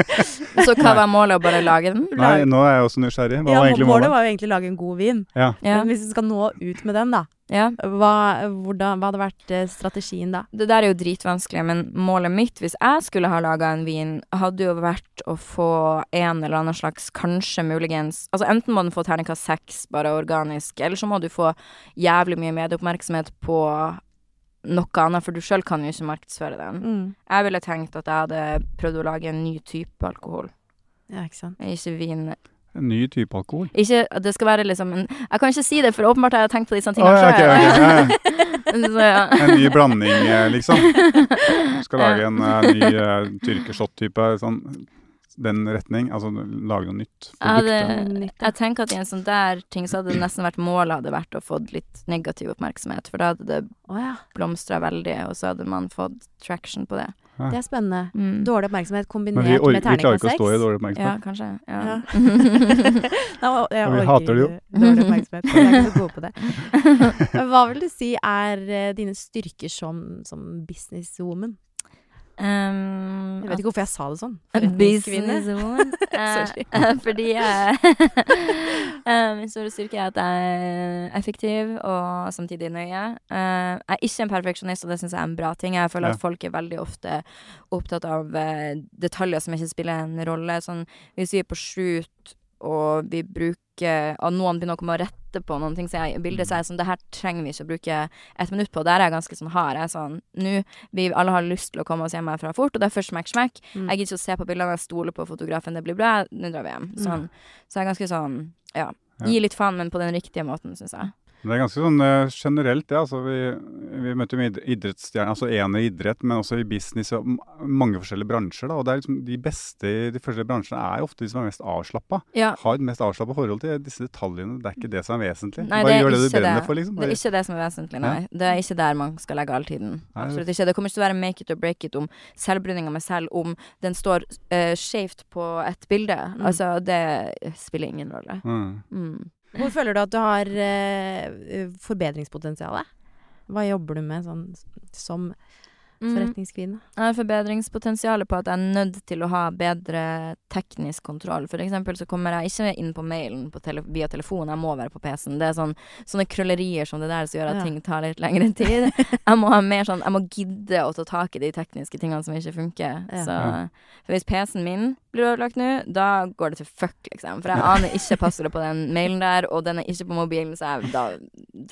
Så hva var målet? Å bare lage den? Nei, nå er jeg også nysgjerrig. Hva Ja, var egentlig målet målet? var jo egentlig å lage en god vin. Ja. Ja. Men hvis du skal nå ut med den, da, ja. hva, hvordan, hva hadde vært eh, strategien da? Det der er jo dritvanskelig, men målet mitt, hvis jeg skulle ha laga en vin, hadde jo vært å få en eller annen slags, kanskje muligens Altså enten må den få terningkast seks, bare organisk, eller så må du få jævlig mye medieoppmerksomhet på noe annet, for du sjøl kan jo ikke markedsføre den. Mm. Jeg ville tenkt at jeg hadde prøvd å lage en ny type alkohol, Ja, ikke sant. ikke vin. En ny type alkohol. Ikke det skal være liksom en Jeg kan ikke si det, for åpenbart har jeg tenkt på disse tingene ja, ok, sjøl. ok, ja, ja. Så ja. En ny blanding, eh, liksom. Du skal lage en uh, ny uh, tyrkershot-type. Sånn, den retning. Altså lage noe nytt. Jeg hadde-. Jeg tenker at i en sånn der ting så hadde det nesten vært målet hadde vært å få litt negativ oppmerksomhet, for da hadde det oh, ja, blomstra veldig, og så hadde man fått traction på det. det er spennende. Mm. Dårlig oppmerksomhet kombinert kombinert vi, or med vi klarer ikke å stå i dårlig dårlig Ja, oppmerksomhet. kanskje. Ja. Ja. Nei, jeg Og vi hater det jo. Dårlig oppmerksomhet. Vi er ikke så gode på det. Hva vil du si er eh, dine styrker som, som businesswoman? Um, Jeg vet ikke hvorfor jeg sa det sånn. Forretningskvinne. Businesswoman. Sorry. Eh, fordi eh, Min store styrke er at jeg er effektiv og samtidig nøye. Uh, jeg er ikke en perfeksjonist, og det syns jeg er en bra ting. Jeg føler Ja. at folk er veldig ofte opptatt av uh, detaljer som ikke spiller en rolle. Sånn, hvis vi er på shoot og vi bruker Og noen begynner å komme og rette på noen ting så jeg, i bildet, så er jeg sånn Det her trenger vi ikke å bruke et minutt på. Der er jeg ganske sånn hard. Jeg er sånn Nå, vi alle har lyst til å komme oss hjem herfra fort, og det er først smekk, smekk. Mm. Jeg gidder ikke å se på bildene, jeg stoler på fotografen, det blir bra, nå drar vi hjem. Sånn. Så jeg er ganske sånn, ja. Ja. Gi litt faen, men på den riktige måten, syns jeg. Det er ganske sånn uh, generelt, det. Altså, vi, vi møter jo idrettsstjerner, altså ene i idrett, men også i business og mange forskjellige bransjer. Da, og det er liksom De beste i de forskjellige bransjene er jo ofte de som er mest avslappa. Ja. Har et mest avslappa forhold til disse detaljene. Det er ikke det som er vesentlig. Nei, Bare det gjør det du brenner det. for, liksom. Det er ikke det som er vesentlig, nei. Det er ikke der man skal legge all tiden. Nei, Absolutt ikke. Det kommer ikke til å være make it or break it om selvbruninga med selv om den står uh, skjevt på et bilde. Mm. Altså, det spiller ingen rolle. mm. Mm. Hvor føler du at du har eh, forbedringspotensial? Hva jobber du med sånn som Mm. forretningskvinne? Jeg har forbedringspotensialet på at jeg er nødt til å ha bedre teknisk kontroll. For eksempel så kommer jeg ikke inn på mailen på tele via telefon, jeg må være på PC-en. Det er sånn, sånne krøllerier som det der som gjør at Ja. ting tar litt lengre tid. jeg må ha mer sånn, jeg må gidde å ta tak i de tekniske tingene som ikke funker. Ja. Så, for hvis PC-en min blir ødelagt nå, da går det til fuck, liksom. For jeg aner ikke passordet på den mailen der, og den er ikke på mobilen, så jeg, da,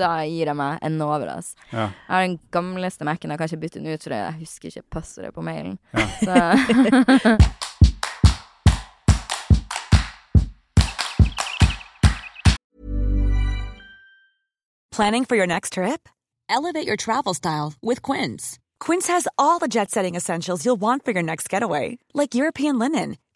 da gir jeg meg enda over, ass. ja. Jeg har den gamleste Mac-en, jeg kan ikke bytte den ut, for jeg husker ikke passordet på mailen. Ja. Så Planning for your next trip? Elevate your travel style with Quince. Quince has all the jet setting essentials you'll want for your next getaway, like European linen,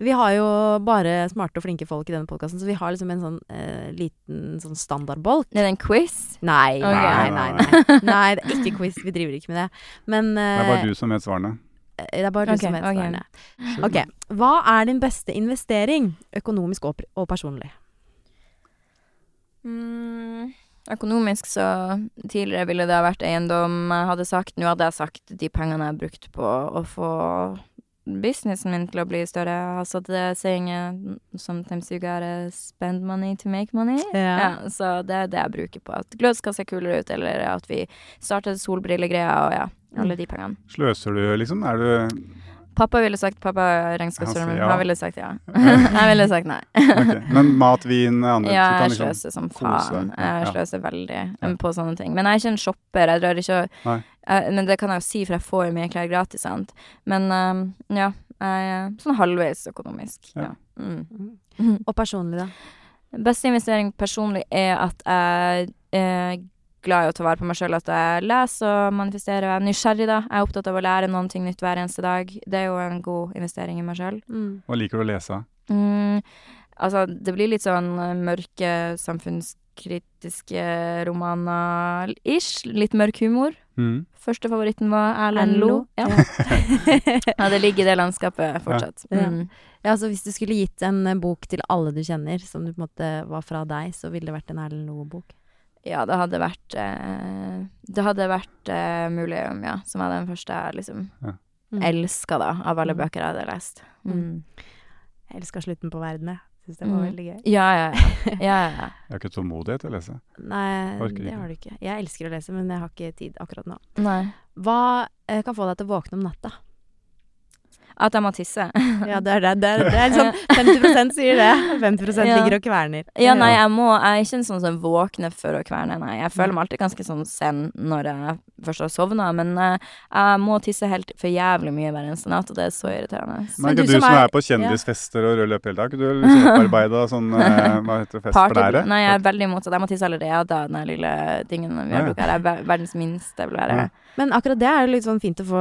Vi har jo bare smarte og flinke folk i denne podkasten, så vi har liksom en sånn eh, liten sånn standardbolk. Det er en quiz. Nei, okay. nei, nei, nei. Nei, det er ikke quiz. Vi driver ikke med det. Men Det er eh, bare du som vet svarene. det er bare du okay, som vet okay. svarene. Ok. Hva er din beste investering, økonomisk og, og personlig? Mm, økonomisk så Tidligere ville det ha vært eiendom jeg hadde sagt. Nå hadde jeg sagt de pengene jeg har brukt på å få businessen min til å bli større. Altså det saying uh, Sometimes you gotta spend money to make money. Ja. så det er det jeg bruker på. At glød skal se kulere ut, eller at vi starter solbrillegreia og ja, alle de pengene. Sløser du, liksom? Er du Pappa ville sagt pappa regnskapsfører, Han men ja. han ville sagt ja. jeg ville sagt nei. okay. Men mat, vin, andre Ja, du kan jeg liksom sløser som faen. Ja, Jeg ja. sløser veldig Ja. på sånne ting. Men jeg er ikke en shopper. Jeg drar ikke og Men det kan jeg jo si, for jeg får jo mye klær gratis, sant. Men um, ja, jeg er sånn halvveis økonomisk. Ja. Ja. Mm. Mm. Og personlig, da? Beste investering personlig er at jeg er glad i å ta vare på meg sjøl, at jeg leser og manifesterer. Jeg er nysgjerrig, da. Jeg er opptatt av å lære noen ting nytt hver eneste dag. Det er jo en god investering i meg sjøl. Mm. Hva liker du å lese? Mm, altså, det blir litt sånn eh, mørke, samfunnskritiske romaner-ish. Litt mørk humor. Mm. Første favoritten var Erlend Lo. Ja. ja. det ligger i det landskapet fortsatt. Ja. Mm. Ja, altså Hvis du skulle gitt en eh, bok til alle du kjenner, som du på en måte var fra deg, så ville det vært en Erlend Loe-bok. Ja, det hadde vært eh, Det hadde vært eh, Mulium, ja. Som var den første jeg liksom Ja. Mm. elska, da, av alle Mm. bøker jeg hadde lest. Mm. Jeg elska slutten på verden, jeg. Syns det var Mm. veldig gøy. Ja, ja, ja. ja, ja. Jeg har ikke tålmodighet til å lese. Nei, Orker det ikke. har du ikke. Jeg elsker å lese, men jeg har ikke tid akkurat nå. Nei. Hva eh, kan få deg til å våkne om natta? At jeg må tisse. Ja, det er det. Det er, det er liksom 50% sier det. 50 Ja. ligger og kverner. Ja, nei, jeg må Jeg er ikke en sånn som våkner for å kverne, nei. Jeg føler meg alltid ganske sånn sen når jeg først har sovna, men uh, jeg må tisse helt for jævlig mye hver eneste natt, og det er så irriterende. Men Men ikke du du som som er- er på kjendisfester og rød løper hele dag? Du er liksom opparbeida sånn uh, Hva heter det? Fest for Party, lære? nei, jeg er veldig motsatt. Jeg må tisse allerede av den lille tingen vi har ja. brukt her. Jeg er verdens minste, vil være. Ja. Men akkurat det er jo litt sånn fint å få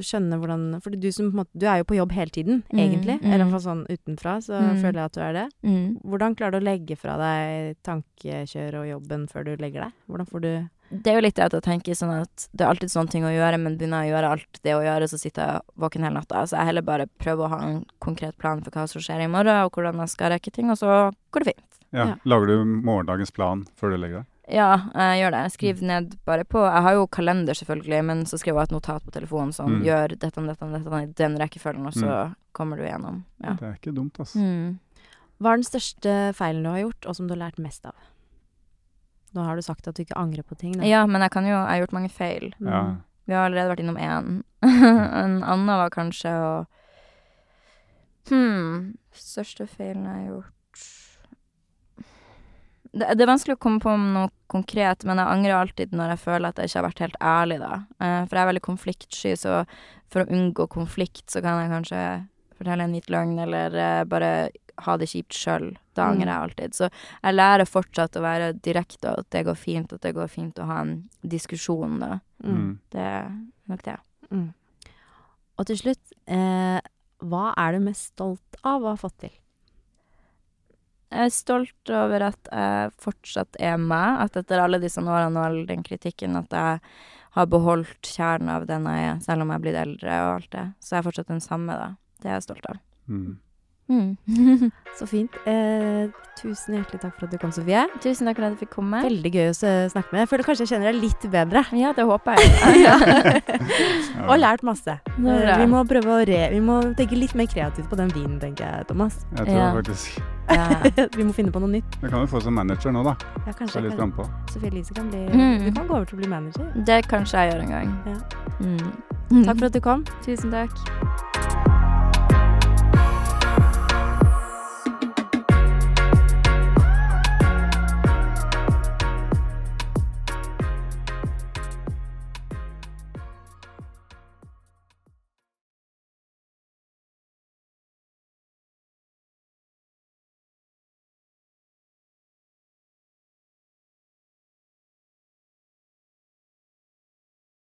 skjønne hvordan For du som på måte Du er jo på jobb hele tiden, Mm, egentlig. mm. Eller i hvert fall sånn utenfra, så Mm. føler jeg at du er det. Mm. Hvordan klarer du å legge fra deg tankekjøret og jobben før du legger deg? Hvordan får du Det er jo litt det at jeg tenker sånn at det er alltid sånne ting å gjøre, men begynner jeg å gjøre alt det å gjøre, så sitter jeg våken hele natta. Så jeg heller bare prøver å ha en konkret plan for hva som skjer i morgen, og hvordan jeg skal rekke ting, og så går det fint. Ja. Ja. Lager du morgendagens plan før du legger deg? Ja, jeg gjør det. Skriv skriver ned bare på Jeg har jo kalender, selvfølgelig, men så skriver jeg et notat på telefonen sånn Mm. Gjør dette, dette, dette i den rekkefølgen, og så kommer du igjennom. Ja. Det er ikke dumt, altså. Mm. Hva er den største feilen du har gjort, og som du har lært mest av? Nå har du sagt at du ikke angrer på ting. Da. Ja, men jeg kan jo Jeg har gjort mange feil. Mm. Ja. Vi har allerede vært innom én. en annen var kanskje å Hm Største feilen jeg har gjort det, det er vanskelig å komme på noe konkret, men jeg angrer alltid når jeg føler at jeg ikke har vært helt ærlig, da. Eh, for jeg er veldig konfliktsky, så for å unngå konflikt, så kan jeg kanskje fortelle en hvit løgn, eller eh, bare ha det kjipt sjøl. Da Mm. angrer jeg alltid. Så jeg lærer fortsatt å være direkte, og at det går fint, at det går fint å ha en diskusjon, da. Mm. Mm. Det er nok det. Mm. Og til slutt, eh, hva er du mest stolt av å ha fått til? Jeg er stolt over at jeg fortsatt er meg, at etter alle disse årene og all den kritikken, at jeg har beholdt kjernen av den jeg er, selv om jeg er blitt eldre og alt det. Så jeg er fortsatt den samme, da. Det er jeg stolt av. Mm. Mm. Så fint. Eh, tusen hjertelig takk for at du kom, Sofie. Tusen takk for at jeg fikk komme. Veldig gøy å snakke med deg. Jeg føler kanskje jeg kjenner deg litt bedre. Ja, det håper jeg. Og lært masse. Vi må prøve å re... Vi må tenke litt mer kreativt på den vinen, tenker jeg, Thomas. Jeg tror Ja. faktisk Ja. vi må finne på noe nytt. Det kan du få som manager nå, da. Ja, Så kanskje, litt kan... Sofie Elise kan bli Mm. Du kan gå over til å bli manager. Det kanskje jeg gjør en gang. Ja. Mm. Takk for at du kom. Tusen takk.